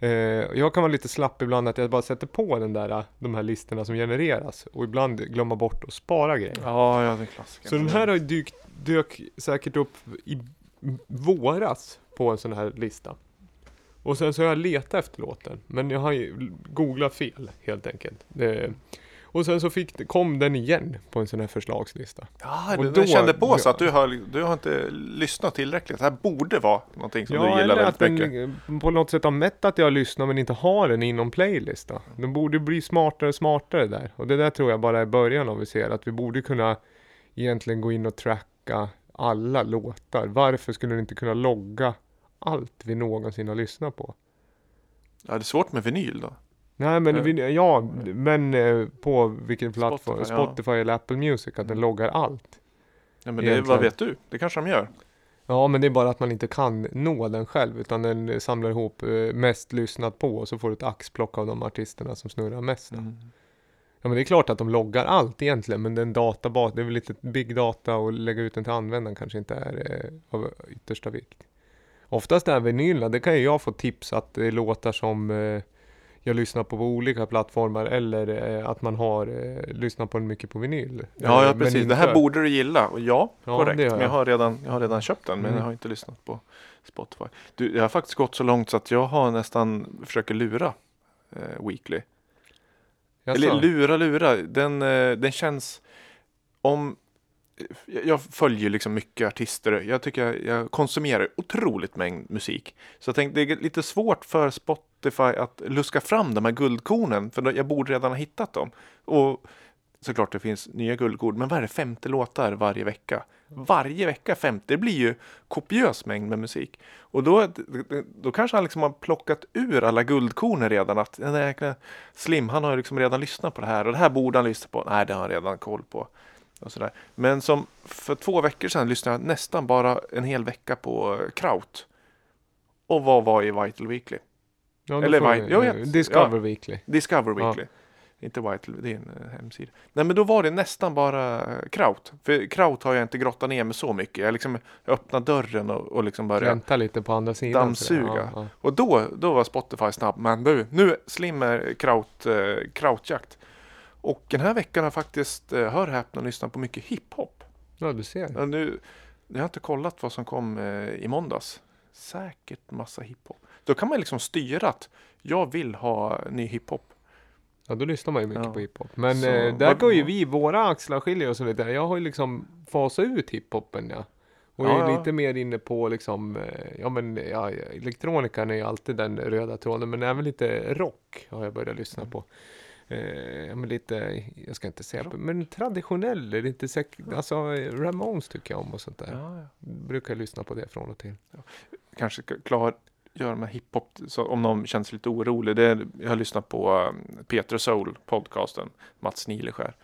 Eh, jag kan vara lite slapp ibland att jag bara sätter på den där, de här listorna som genereras och ibland glömma bort att spara grejer. Ja, ja, det är klassiker. Så den här har dykt, dök säkert upp i våras på en sån här lista. Och sen så har jag letat efter låten, men jag har ju googlat fel helt enkelt. Det, och sen så fick, kom den igen på en sån här förslagslista. Ja, du, då- kände på så att du har, du har inte lyssnat tillräckligt. Det här borde vara någonting som du gillar eller att väldigt den mycket. eh, på något sätt har mätt att jag lyssnar men inte har den inom playlist då. Den borde bli smartare och smartare där. Och det där tror jag bara är början av vi ser att vi borde kunna egentligen gå in och tracka alla låtar. Varför skulle du inte kunna logga allt vi någonsin har lyssnat på? Ja, det är svårt med vinyl då. Nej men, Ja. vi, ja, men eh, på vilken plattform? Spotify. Spotify eller Apple Music, att den Mm. loggar allt. Ja, men det, vad vet du? Det kanske de gör. Ja, men det är bara att man inte kan nå den själv, utan den eh, samlar ihop eh, mest lyssnat på och så får du ett axplock av de artisterna som snurrar mest. Mm. Ja, men det är klart att de loggar allt egentligen, men den databas, det är väl lite big data och lägga ut den till användaren kanske inte är eh, av yttersta vikt. Oftast är vinylerna, det kan ju jag få tips att det låtar som eh, jag lyssnar på på olika plattformar eller eh, att man har eh, lyssnat på mycket på vinyl. Ja, Eh, ja men precis. inte- Det här borde du gilla. Och ja, Ja, korrekt. gör Men jag jag. har, redan, jag har redan köpt den, men Mm. jag har inte lyssnat på Spotify. Du, jag har faktiskt gått så långt så att jag har nästan försöker lura eh, Weekly. Jaså? Eller lura, lura. Den, eh, den känns om jag jag följer liksom mycket artister. Jag tycker jag, jag konsumerar otroligt mängd musik. Så jag tänkte det är lite svårt för Spotify att luska fram de här guldkornen. För jag borde redan ha hittat dem. Och såklart det finns nya guldkorn. Men vad är det? 50 låtar varje vecka. Varje vecka 50. Det blir ju kopiös mängd med musik. Och då, då kanske han liksom har plockat ur alla guldkornen redan. Att den där jäkla Slim, han har ju liksom redan lyssnat på det här. Och det här borde han lyssna på. Nej, det har han redan koll på. Och sådär. Men som för två veckor sedan lyssnade jag nästan bara en hel vecka på Kraut. Och vad var i Vital Weekly? Ja, eller vi- jag vet. Discover Ja. Weekly. Discover Ja. Weekly. Inte Vital, det är en eh, hemsida. Nej men då var det nästan bara eh, Kraut. För Kraut har jag inte grottat ner mig så mycket. Jag liksom öppnade dörren och, och liksom började. Vänta lite på andra sidan. Dammsuga. Ja, ja. Och då, då var Spotify snabb. Men du, nu Slim är kraut, eh, krautjakt. Och den här veckan har jag faktiskt, eh, hör häpna, lyssnat på mycket hiphop. ja, du ser. Ja, nu, jag har inte kollat vad som kom eh, i måndags. Säkert massa hiphop. Då kan man liksom styra att jag vill ha ny hiphop. Ja, då lyssnar man ju mycket Ja. på hiphop. Men Så, eh, där går ju vi, våra axlar skiljer oss lite. Jag har ju liksom fasat ut hiphopen ja. Och Ja, jag är ja. lite mer inne på liksom, eh, ja men ja, elektronikan är ju alltid den röda tråden. Men även lite rock har jag börjat lyssna Mm. på. Eh, men lite, jag ska inte säga, men traditionell, lite sek- alltså Ramones tycker jag om och sånt där. Ja. Brukar lyssna på det från och till. Kanske ska göra med hiphop så om någon känns lite orolig. Det är, jag har lyssnat på um, Peter Soul podcasten, Mats Nileskär.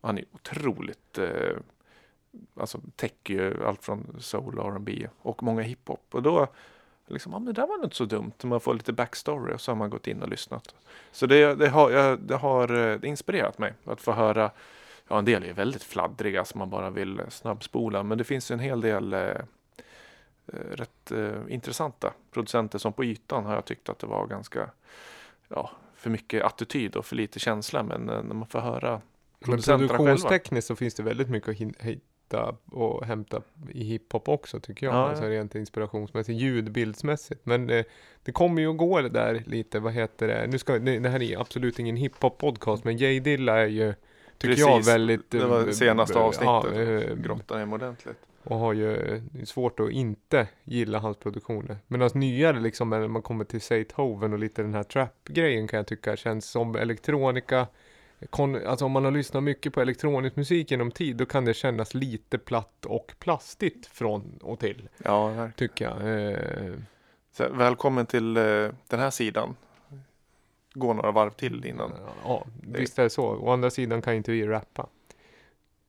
Han är otroligt, eh, alltså täcker eh, ju allt från soul och R&B och många hiphop. Och då liksom, ja men det där var inte så dumt. Man får lite backstory och så har man gått in och lyssnat. Så det, det, har, jag- det har eh, inspirerat mig att få höra Ja, en del är väldigt fladdriga som man bara vill snabbspola. Men det finns en hel del eh, rätt eh, intressanta producenter som på ytan har jag tyckt att det var ganska ja, för mycket attityd och för lite känsla. Men eh, när man får höra Men produktionstekniskt så finns det väldigt mycket att hitta och hämta i hiphop också tycker jag. Ja, ja. Alltså rent inspirationsmässigt, ljudbildsmässigt. Men det, det kommer ju att gå det där lite, vad heter det? Nu ska, det, det här är absolut ingen hiphop podcast, men Jay Dilla är ju, tycker jag, Precis. väldigt... Det var eh, det senaste eh, avsnittet. Ja, eh, Grotta ner ordentligt. Och har ju svårt att inte gilla hans produktioner. Medan nyare liksom när man kommer till Seithoven och lite den här trap-grejen kan jag tycka känns som elektronika. Kon, alltså om man har lyssnat mycket på elektronisk musik genom tid då kan det kännas lite platt och plastigt från och till. Ja, verkligen. Tycker jag. Eh, Så, välkommen till eh, den här sidan. gå några varv till innan. Ja, visst är det så. Å andra sidan kan inte vi rappa.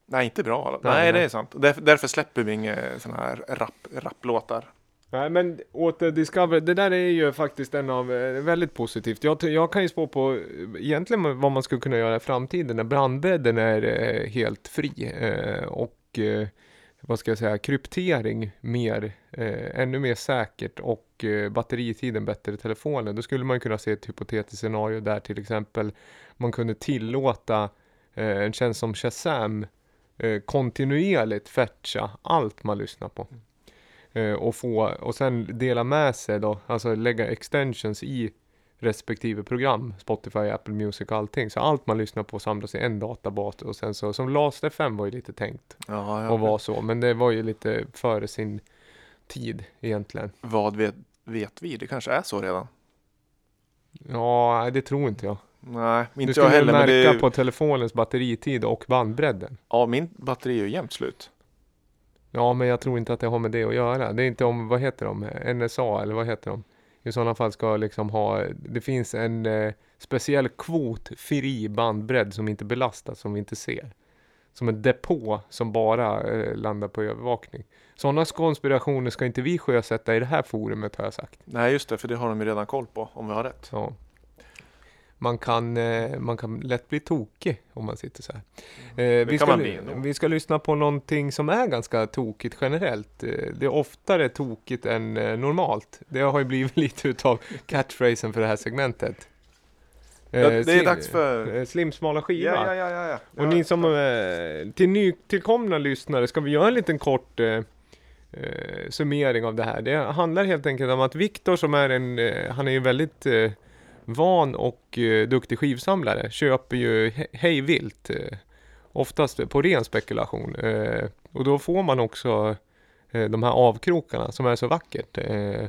Nej, inte bra. Nej, Nej, det är sant. Därför, därför släpper vi inga sådana här rap, rapplåtar. Nej men åter Discover, det där är ju faktiskt en av, eh, väldigt positivt. Jag, jag kan ju spå på eh, egentligen vad man skulle kunna göra i framtiden när brandbredden är eh, helt fri eh, och eh, vad ska jag säga, kryptering mer, ännu mer säkert och batteritiden bättre i telefonen. Då skulle man kunna se ett hypotetiskt scenario där till exempel man kunde tillåta en tjänst som Shazam eh, kontinuerligt fetcha allt man lyssnar på. Eh, och, få, och sen dela med sig då, alltså lägga extensions i respektive program, Spotify, Apple Music och allting. Så allt man lyssnar på samlas i en databas och sen så, som Last FM var ju lite tänkt Ja, att vara så, men det var ju lite före sin tid egentligen. Vad vet, vet vi? Det kanske är så redan. Ja, det tror inte jag. Nej, Du inte jag skulle heller. Men märka det på telefonens batteritid och bandbredden. ja, min batteri är ju jämt slut. Ja, men jag tror inte att det har med det att göra. Det är inte om, vad heter de, NSA eller vad heter de? I sådana fall ska liksom ha, det finns en eh, speciell kvot fri bandbredd som inte belastas, som vi inte ser. Som en depå som bara eh, landar på övervakning. Sådana konspirationer ska inte vi sjösätta i det här forumet har jag sagt. Nej, just det, för det har de ju redan koll på, om vi har rätt. Ja. Man kan, eh, man kan lätt bli tokig om man sitter så här. Eh, vi, ska, vi ska lyssna på någonting som är ganska tokigt generellt. Eh, det är oftare tokigt än normalt. Det har ju blivit lite utav catchphrasen för det här segmentet. Ja, det är slim- dags för- Slimsmala skiva. Ja, ja, ja, ja. Och ni som till nytillkomna lyssnare ska vi göra en liten kort summering av det här. Det handlar helt enkelt om att Viktor som är en, han är ju väldigt van och eh, duktig skivsamlare, köper ju he- hej vilt. Eh, oftast på ren spekulation. Eh, och då får man också eh, de här avkrokarna som är så vackert. Eh,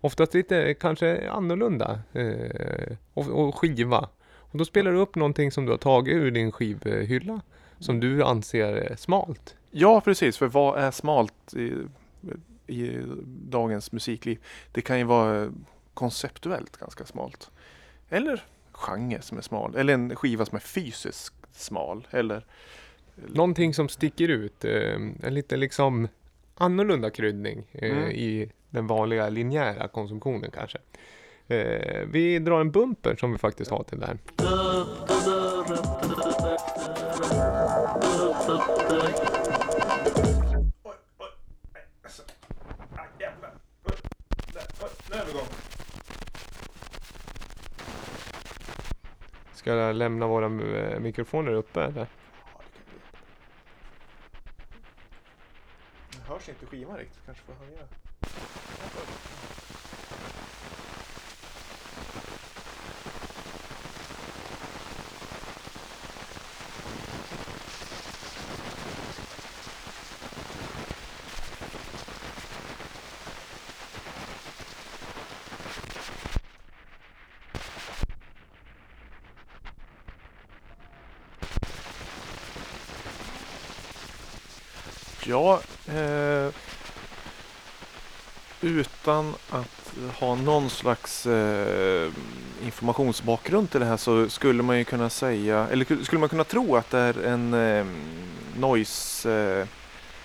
oftast lite kanske annorlunda eh, och, och skiva. Och då spelar du upp någonting som du har tagit ur din skivhylla som du anser är smalt. Ja, precis. För vad är smalt i, i dagens musikliv? Det kan ju vara konceptuellt ganska smalt. Eller genre som är smal. Eller en skiva som är fysiskt smal. Eller Någonting som sticker ut, eh, en lite liksom annorlunda kryddning eh, Mm. i den vanliga linjära konsumtionen kanske. Eh, vi drar en bumper som vi faktiskt har till där. Nu Ska jag lämna våra eh, mikrofoner uppe eller? Det hörs inte skivan riktigt. Kanske får höja. Ja, eh, utan att ha någon slags eh, informationsbakgrund till det här så skulle man ju kunna säga, eller skulle man kunna tro att det är en eh, noise eh,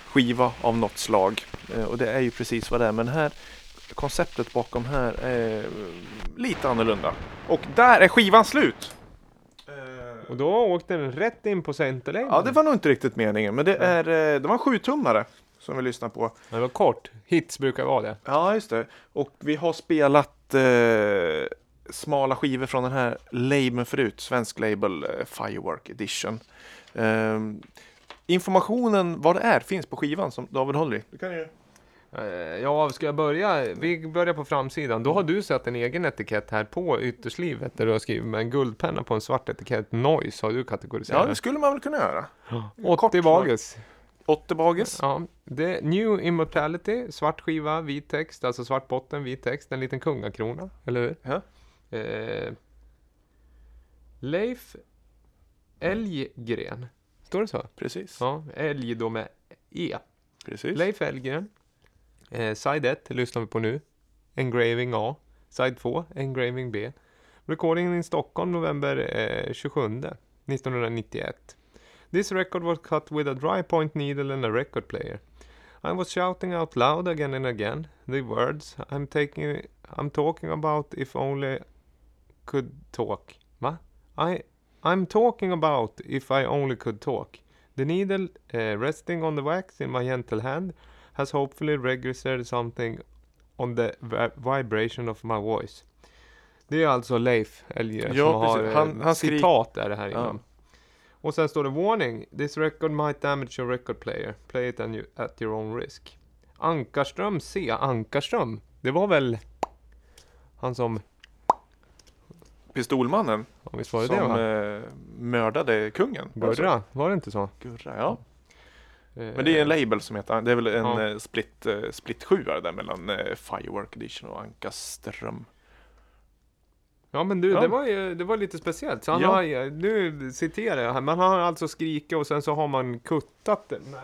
skiva av något slag. Eh, och det är ju precis vad det är. Men här konceptet bakom här är lite annorlunda. Och där är skivan slut! Eh, Och då åkte den rätt in på centerlängden. Ja, det var nog inte riktigt meningen, men det, är, eh, det var en sjutummare som vi lyssnar på. det var kort. Hits brukar vara det. Ja, just det. Och vi har spelat eh, smala skivor från den här labeln förut, svensk label eh, Firework Edition. Ehm, informationen vad det är finns på skivan som David håller i. Du kan ju... Eh, Ja, ska jag börja? Vi börjar på framsidan. Då har du satt en egen etikett här på ytterslivet där du har skrivit med en guldpenna på en svart etikett. Noise har du Ja, kategoriserat. det skulle man väl kunna göra. 80 kort Bages. Otte Bages. Ja, det New Immortality, svart skiva, vit text, alltså svart botten, vit text, en liten kungakrona, eller hur? Ja. Eh, Leif Elggren, står det så? Precis. Ja, Älg då med E. Precis. Leif Elggren. Eh, side 1 lyssnar vi på nu. Engraving A. Side 2, Engraving B. Recordingen in Stockholm november eh, 27 1991. This record was cut with a dry point needle and a record player. I was shouting out loud again and again the words I'm taking I'm talking about if only could talk. Va? I I'm talking about if I only could talk. The needle uh, resting on the wax in my gentle hand has hopefully registered something on the vi- vibration of my voice. Det är alltså Leif Elger Ja, som har precis. eh, Han- han citat är det här Ja. inom. Och sen står det warning. This record might damage your record player. Play it you, at your own risk. Ankarström C. Ankarström. Det var väl han som, Pistolmannen ja, visst var det som det va? eh, mördade kungen. Gurra, var det inte så? Gurra, ja. Eh, Men det är en label som heter, det är väl en Ja. eh, split, eh, split 7 där mellan Firework Edition och Ankaström. Ja men du, Ja. Det, var ju, det var lite speciellt. Så han Ja. har, nu citerar jag här, man har alltså skrikit och sen så har man kuttat den.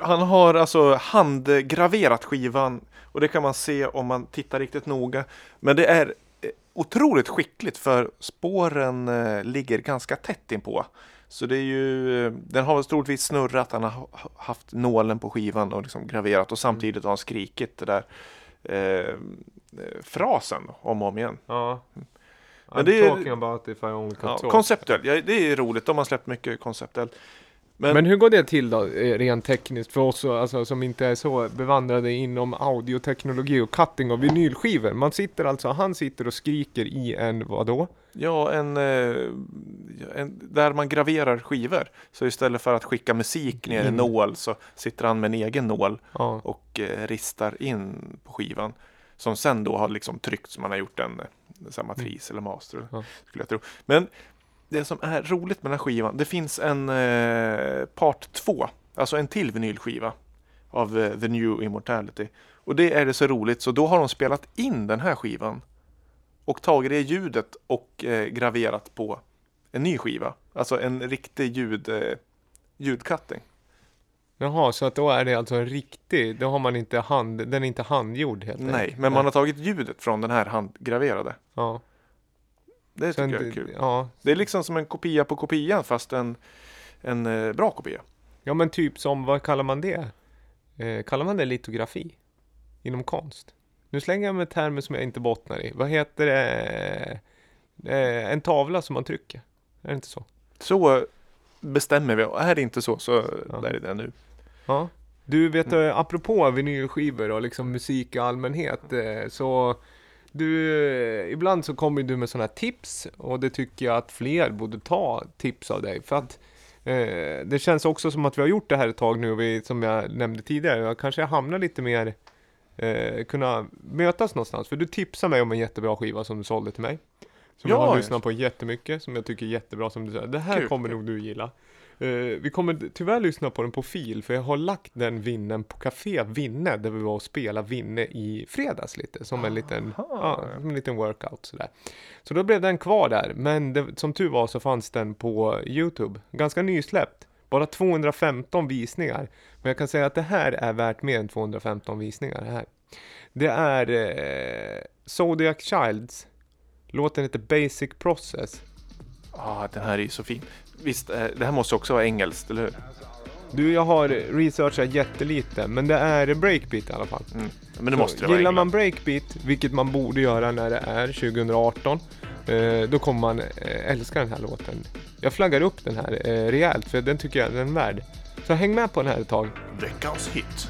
Han har alltså handgraverat skivan och det kan man se om man tittar riktigt noga. Men det är otroligt skickligt för spåren ligger ganska tätt inpå. Så det är ju, den har väl troligtvis snurrat, han har ha- haft nålen på skivan och liksom graverat och samtidigt har han skrikit det där eh, frasen om och om igen. Ja. Men I'm det är- talking about if I only could Ja, talk. konceptuellt, ja, det är roligt, de har släppt mycket konceptuellt. Men, Men hur går det till då, eh, rent tekniskt, för oss alltså, som inte är så bevandrade inom audioteknologi och cutting av vinylskivor? Man sitter alltså, han sitter och skriker i en, vadå? Ja, en, eh, en, där man graverar skivor. Så istället för att skicka musik ner i en In. nål så sitter han med en egen nål Ja, och eh, ristar in på skivan. Som sen då har liksom tryckts, man har gjort en eh, så här matris eller master. Mm. Ja. Skulle jag tro. Men det som är roligt med den här skivan, det finns en eh, part 2, alltså en till vinylskiva av eh, The New Immortality. Och det är det så roligt så då har de spelat in den här skivan och tagit det ljudet och eh, graverat på en ny skiva. Alltså en riktig ljud, eh, ljudcutting. Jaha, så att då är det alltså en riktig, då har man inte hand, den är inte handgjord helt Nej, enkelt. men man har tagit ljudet från den här handgraverade. Ja, Det tycker jag är kul. ja, Det är liksom som en kopia på kopian fast en, en eh, bra kopia. ja men typ som, vad kallar man det? Eh, kallar man det litografi? Inom konst? Nu slänger jag med termer som jag inte bottnar i. Vad heter det? Eh, en tavla som man trycker. Är det inte så? Så bestämmer vi. Är det inte så så Ja. där är det nu. Ja. Du vet, Mm. eh, apropå vinylskivor och liksom musik i allmänhet, eh, så du, eh, ibland så kommer du med sådana här tips och det tycker jag att fler borde ta tips av dig. För att eh, det känns också som att vi har gjort det här ett tag nu och vi, som jag nämnde tidigare, jag kanske hamnar lite mer eh, kunna mötas någonstans. För du tipsade mig om en jättebra skiva som du sålde till mig. Som jag Ja, har just. lyssnat på jättemycket, som jag tycker är jättebra som du säger. Det här Kul, kommer kul. nog du gilla. Eh, vi kommer tyvärr lyssna på den på fil, för jag har lagt den vinnen på Café Vinne, där vi var och spelade Vinne i fredags lite, som en liten, ja, som en liten workout sådär. Så då blev den kvar där, men det, som tur var så fanns den på Youtube, ganska nysläppt. Bara 215 visningar. Men jag kan säga att det här är värt mer än 215 visningar. Det, här. det är eh, Zodiac Childs. Låten heter Basic Process. Ja, den här är ju så fin. Visst, eh, det här måste också vara engelskt, eller hur? Du, jag har researchat jättelite, men det är breakbeat i alla fall. Mm. Men det Så måste det vara Gillar man breakbeat, vilket man borde göra när det är 2018, eh, då kommer man eh, älska den här låten. Jag flaggar upp den här eh, rejält, för den tycker jag den är värd. Så häng med på den här ett tag. Veckans hit.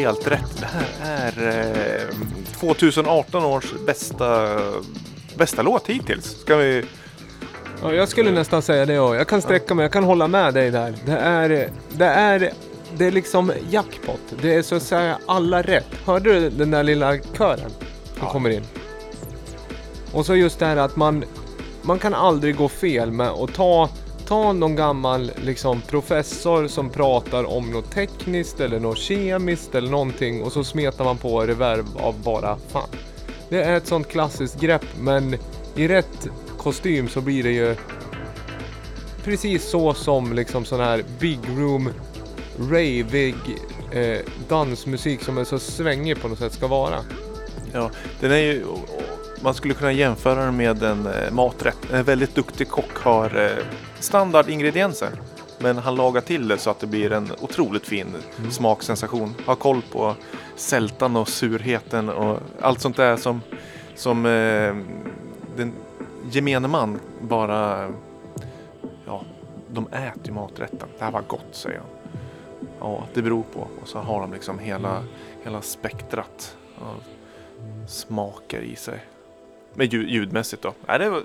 Helt rätt. Det här är eh, 2018 års bästa, bästa låt hittills. Ska vi... Ja, jag skulle nästan säga det och jag kan sträcka mig, jag kan hålla med dig där. Det är, det är, det är liksom jackpot. Det är så att säga alla rätt. Hörde du den där lilla kören som kommer in? Och så just det här att man, man kan aldrig gå fel med att ta, ta någon gammal liksom professor som pratar om något tekniskt eller något kemiskt eller någonting och så smetar man på reverb av bara fan. Det är ett sånt klassiskt grepp men i rätt kostym så blir det ju precis så som liksom sån här big room ravig eh, dansmusik som är så svängig på något sätt ska vara. Ja, den är ju... Man skulle kunna jämföra den med en eh, maträtt. En väldigt duktig kock har eh, standardingredienser. Men han lagar till det så att det blir en otroligt fin smaksensation. Har koll på sältan och surheten och allt sånt där som, som eh, den gemene man bara... Ja, de äter ju maträtten. Det här var gott, säger han. Ja, det beror på. Och så har de liksom hela, hela spektrat av smaker i sig. Men ljud, ljudmässigt då? Nej, det var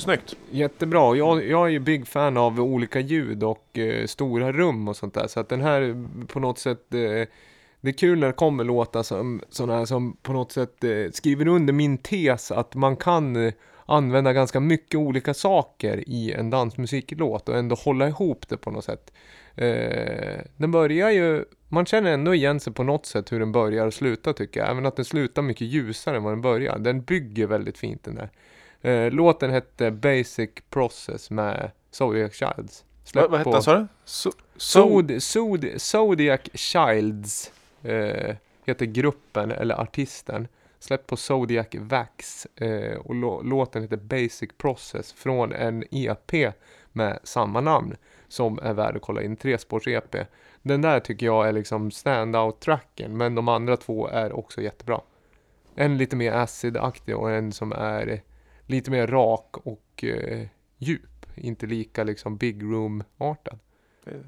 snyggt. Jättebra. Jag, jag är ju big fan av olika ljud och eh, stora rum och sånt där. Så att den här på något sätt eh, det är kul när det kommer låtar som sådana här som på något sätt eh, skriver under min tes att man kan eh, använda ganska mycket olika saker i en dansmusiklåt och ändå hålla ihop det på något sätt. Eh, den börjar ju, man känner ändå igen sig på något sätt hur den börjar och slutar tycker jag. Även att den slutar mycket ljusare än vad den börjar. Den bygger väldigt fint den där. Eh, låten hette Basic Process med Zodiac Childs. Vad, vad hette han sa du? So, Zod, Zod, Zodiac Childs eh, heter gruppen eller artisten. Släppt på Zodiac Wax eh, och lå- låten heter Basic Process från en EP med samma namn som är värd att kolla in. Trespårs-EP. Den där tycker jag är liksom standout-tracken men de andra två är också jättebra. En lite mer acid-aktig och en som är lite mer rak och eh, djup. Inte lika liksom big room-artad.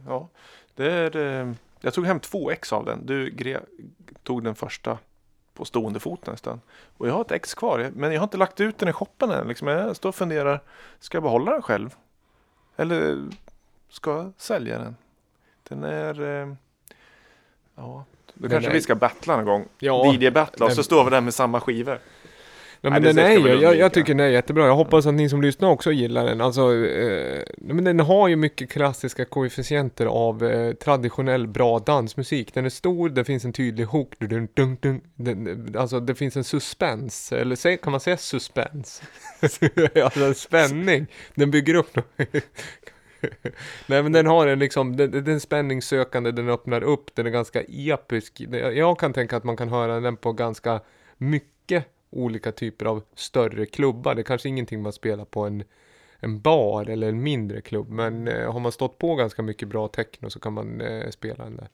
Ja, det är... eh, Jag tog hem två ex av den. Du gre- tog den första på stående fot nästan. Och jag har ett ex kvar. Men jag har inte lagt ut den i shoppen än. Liksom jag står och funderar. Ska jag behålla den själv? Eller ska jag sälja den? Den är... eh, Ja, då Den kanske är- vi ska battla någon gång. Ja, DJ-battla och så står vi där med samma skivor. Nej, Nej, men den är ju, jag, jag tycker den är jättebra. Jag hoppas att ni som lyssnar också gillar den. Alltså, eh, men den har ju mycket klassiska koefficienter av eh, traditionell bra dansmusik. Den är stor, det finns en tydlig hook. Dun, dun, dun, den, alltså det finns en suspens, eller kan man säga suspens? alltså en spänning. Den bygger upp Nej men den har en liksom, den, den spänningssökande, den öppnar upp, den är ganska episk. Jag kan tänka att man kan höra den på ganska mycket olika typer av större klubbar. Det är kanske ingenting man spelar på en, en bar eller en mindre klubb. Men eh, har man stått på ganska mycket bra techno så kan man eh, spela den där.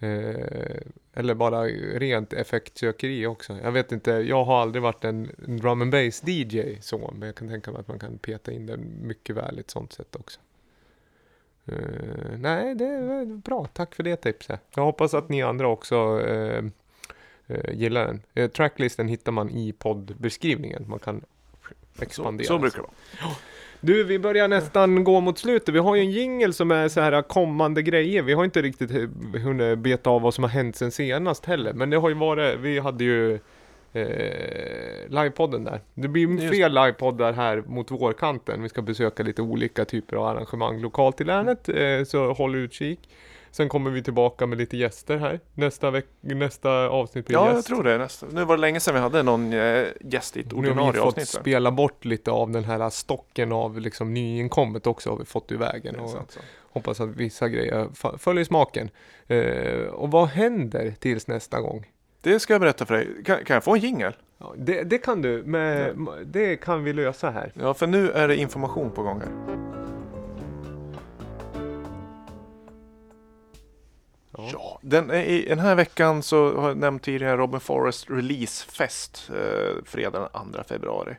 Eh, eller bara rent effektsökeri också. Jag vet inte, jag har aldrig varit en, en drum and bass DJ så. Men jag kan tänka mig att man kan peta in den mycket väl i ett sånt sätt också. Eh, nej, det är bra. Tack för det tipset. Jag hoppas att ni andra också eh, gillar den. Eh, tracklisten hittar man i poddbeskrivningen. Man kan Så, expanderas. så brukar det vara. Du, vi börjar nästan gå mot slutet. Vi har ju en jingle som är så här kommande grejer. Vi har inte riktigt eh, hunnit beta av vad som har hänt sen senast heller. Men det har ju varit, vi hade ju eh, livepodden där. Det blir Just fler livepoddar här mot vårkanten. Vi ska besöka lite olika typer av arrangemang lokalt i länet. Eh, så håll utkik. Sen kommer vi tillbaka med lite gäster här. Nästa, veck- nästa avsnitt blir Ja, jag gäst. tror det. Nästa. Nu var det länge sedan vi hade någon eh, gäst i ett Nu har vi ordinarie fått avsnitt. spela bort lite av den här stocken av liksom nyinkommet också har vi fått ur vägen. Och sant, hoppas att vissa grejer följer smaken. Eh, och vad händer tills nästa gång? Det ska jag berätta för dig. Kan, kan jag få en jingel? Ja, det, det kan du, med, det kan vi lösa här. Ja, för nu är det information på gång här. Ja, den, är i, den här veckan så har jag nämnt tidigare Robin Forrest releasefest eh, fredag den 2 februari.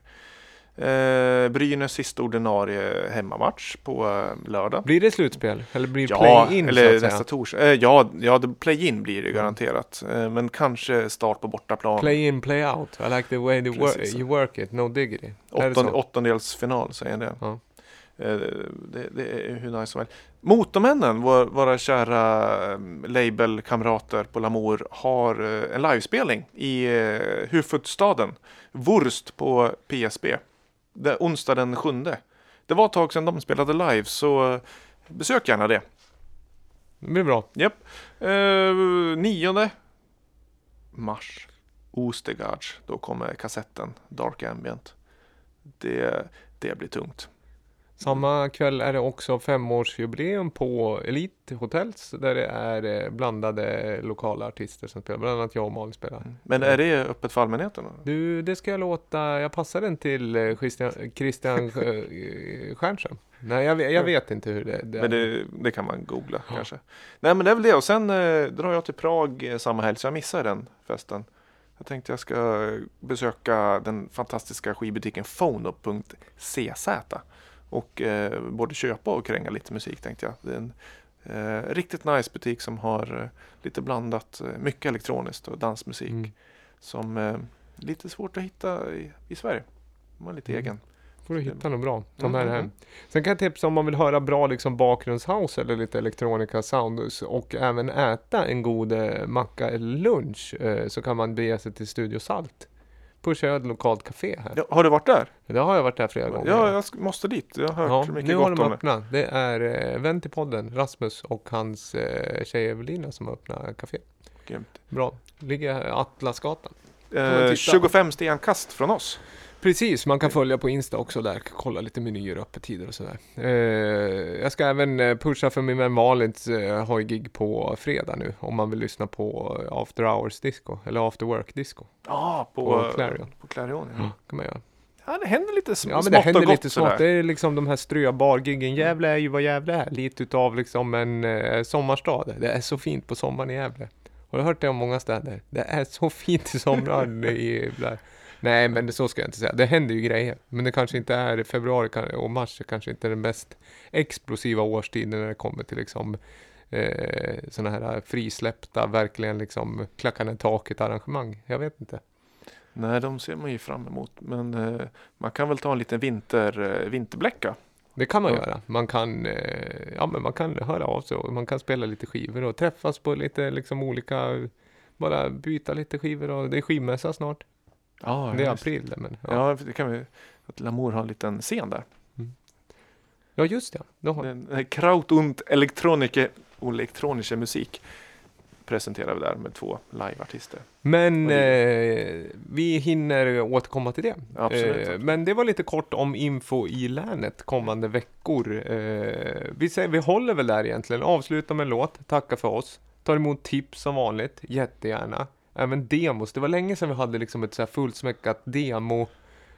Eh, Brynäs sista ordinarie hemmamatch på eh, lördag. Blir det slutspel? Eller blir det Ja, play-in eller nästa torsdag. Eh, ja, ja, det- play-in blir det garanterat. Eh, men kanske start på bortaplan. Play-in, play-out. I like the way Precis. you work it, no diggity. Åttondelsfinal säger det. Ja. Eh, det. Det är hur nice som helst. Motormännen, vår, våra kära eh, labelkamrater på Lamour, har eh, en livespelning i eh, huvudstaden. Wurst på PSB. Det, onsdag den sjunde. Det var ett tag sedan de spelade live så eh, besök gärna det. Det blir bra. Japp. Eh, nionde mars. Ostergards. Då kommer kassetten Dark Ambient. Det, det blir tungt. Samma kväll är det också femårsjubileum på Elite Hotels där det är eh, blandade lokala artister som spelar. Bland annat jag och Malin spelar. Men är det öppet för allmänheten? Du, det ska jag låta, jag passar den till eh, Christian, Christian eh, Stjernström. Nej, jag, vet- jag vet inte hur det, det Men det, det kan man googla kanske. Nej men det är väl det. Och sen eh, drar jag till Prag samma helg så jag missar den festen. Jag tänkte jag ska besöka den fantastiska skivbutiken Phono.cz och eh, både köpa och kränga lite musik tänkte jag. Det är en eh, riktigt nice butik som har eh, lite blandat, eh, mycket elektroniskt och dansmusik Mm. som eh, lite svårt att hitta i, i Sverige. De har lite Mm. egen. får du hitta något bra. Ta Mm, med mm, hem. mm. Sen kan jag tipsa om man vill höra bra liksom bakgrundshouse eller lite elektronika sound och även äta en god eh, macka eller lunch eh, så kan man bege sig till Studio Salt. På Köd lokalt café här. Ja, har du varit där? Det har jag varit där flera gånger. Ja, jag måste dit. Jag har hört Ja, mycket nu har gott de om det. öppnat. Det är eh, vän till podden, Rasmus och hans eh, tjej Evelina som har öppnat café. Grymt. Bra. Ligger Atlasgatan. Eh, titta. 25 stenkast från oss. Precis, man kan följa på Insta också där. Kolla lite menyer och öppettider och sådär. Eh, jag ska även eh, pusha för min vän Malins eh, har gig på fredag nu. Om man vill lyssna på eh, After Hours Disco. Eller After Work Disco. Ja, på, På Clarion. På Clarion ja. Ja, kan man göra. ja, det händer lite sm- Ja men smått det händer och gott lite smått. Det är liksom de här ströbargiggen. Gävle är ju vad Gävle är. Lite utav liksom en eh, sommarstad. Det är så fint på sommaren i Gävle. Har du hört det om många städer? Det är så fint i sommaren i där. Nej men det, så ska jag inte säga. Det händer ju grejer. Men det kanske inte är februari och mars. Det kanske inte är den mest explosiva årstiden när det kommer till liksom eh, sådana här frisläppta, verkligen liksom klackande taket arrangemang. Jag vet inte. Nej, de ser man ju fram emot. Men eh, man kan väl ta en liten vinter, eh, vinterbläcka. Det kan man Ja. göra. Man kan, eh, ja, men man kan höra av sig och man kan spela lite skivor och träffas på lite liksom olika, bara byta lite skivor och det är skivmässa snart. Ja, det är just april det, men ja. Ja, det kan vi. Att Lamour har en liten scen där. ja just det. Då har, Den- den Kraut und Elektronische, elektronische Musik presenterar vi där med två liveartister. men eh, vi hinner återkomma till det. Absolut. Eh, men det var lite kort om info i länet kommande veckor. Eh, vi, säger, vi håller väl där egentligen. Avsluta med en låt, tacka för oss. Tar emot tips som vanligt, jättegärna. Även demos. Det var länge sedan vi hade liksom ett så här fullsmäckat demo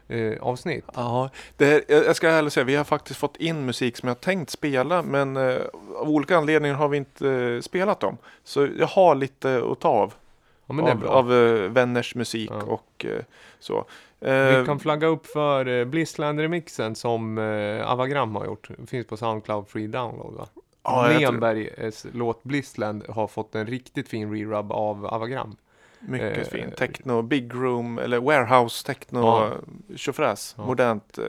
eh, avsnitt. Ja, det här, jag ska ärligt säga, vi har faktiskt fått in musik som jag tänkt spela, men eh, av olika anledningar har vi inte eh, spelat dem. Så jag har lite att ta av, Ja av, av eh, vänners musik Ja. och eh, så. Vi Eh, kan flagga upp för eh, Blissland-remixen som Avagram har gjort. Finns på Soundcloud Free Download va? Ja, Lenbergs låt Blissland har fått en riktigt fin re-rub av Avagram. Mycket Eh, fin. Techno, big room eller warehouse techno, Ja. tjofräs. Ja. Modernt eh,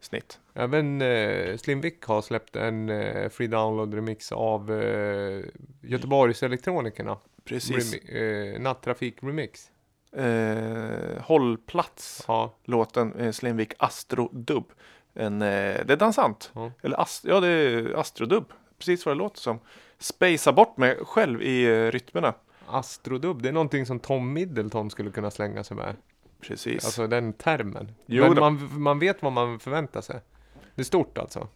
snitt. Även eh, Slim Vic har släppt en eh, free download remix av eh, Göteborgs elektronikerna. Precis. Remi- eh, Nattrafik remix. Eh, hållplats, Ja, låten eh, Slimvik Astro Dub. En, eh, det är dansant. Ja. Eller ast, ja, det är Astrodub. Precis vad det låter som. Spacea bort mig själv i eh, rytmerna. Astrodub, det är någonting som Tom Middleton skulle kunna slänga sig med. Precis. Alltså den termen. Jo Men man, man vet vad man förväntar sig. Det är stort alltså.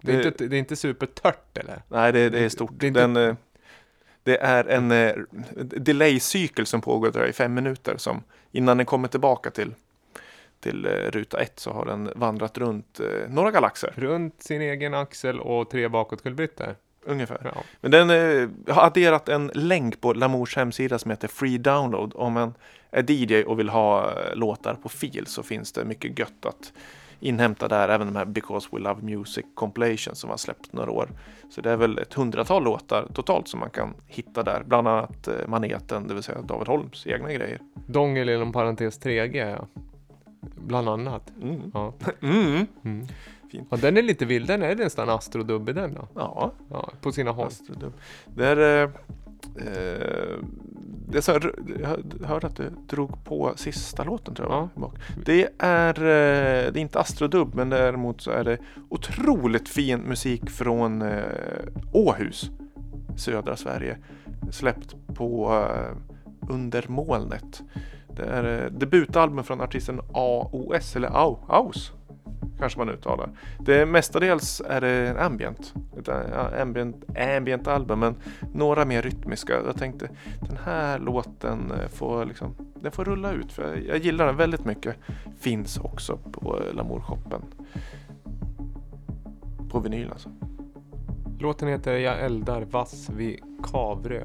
Det är, Det- inte, det är inte supertört eller? Nej, det, det är stort. Det är inte- Den, eh, det är en eh, delay-cykel som pågår jag, i fem minuter. Som, innan den kommer tillbaka till, till eh, ruta ett så har den vandrat runt eh, några galaxer. Runt sin egen axel och tre bakåtkulbrytor. Ungefär. Ja. Men den eh, har adderat en länk på Lamours hemsida som heter Free Download. Om man är DJ och vill ha eh, låtar på fil så finns det mycket gött att inhämta där. Även de här Because We Love Music Compilation som har släppt några år. Så det är väl ett hundratal låtar totalt som man kan hitta där. Bland annat eh, Maneten, det vill säga David Holms egna grejer. Dongel inom parentes 3G ja. Bland annat. Mm. Ja. Mm. Mm. Fint. ja, den är lite vild. Den är nästan astrodubb i den då. Ja, Ja, på sina håll. Astrodub. Det är... Eh, eh, det är så, här- jag hörde att du drog på sista låten tror jag. Ja. Det är, eh, det är inte Astrodub men däremot så är det otroligt fin musik från eh, Åhus, södra Sverige. Släppt på eh, Under molnet. Det är eh, debutalbum från artisten AOS eller AO, AOS kanske man uttalar. Det mestadels är det ambient. Ett eh, ambient, ambient album men några mer rytmiska. Jag tänkte den här låten eh, får liksom, den får rulla ut för jag, jag gillar den väldigt mycket. Finns också på eh, Lamour-shoppen. På vinyl alltså. Låten heter Jag eldar vass vid Kavrö.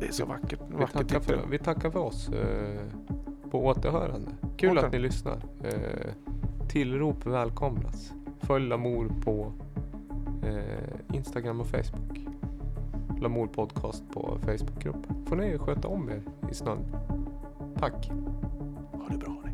Det är så vackert. Vi tackar, för, vi tackar för oss eh, på återhörande. Kul Åter. att ni lyssnar. Eh, tillrop välkomnas. Följ Lamour på eh, Instagram och Facebook. Lamour Podcast på Facebookgruppen. Får ni sköta om er i snön. Tack. Ha det bra.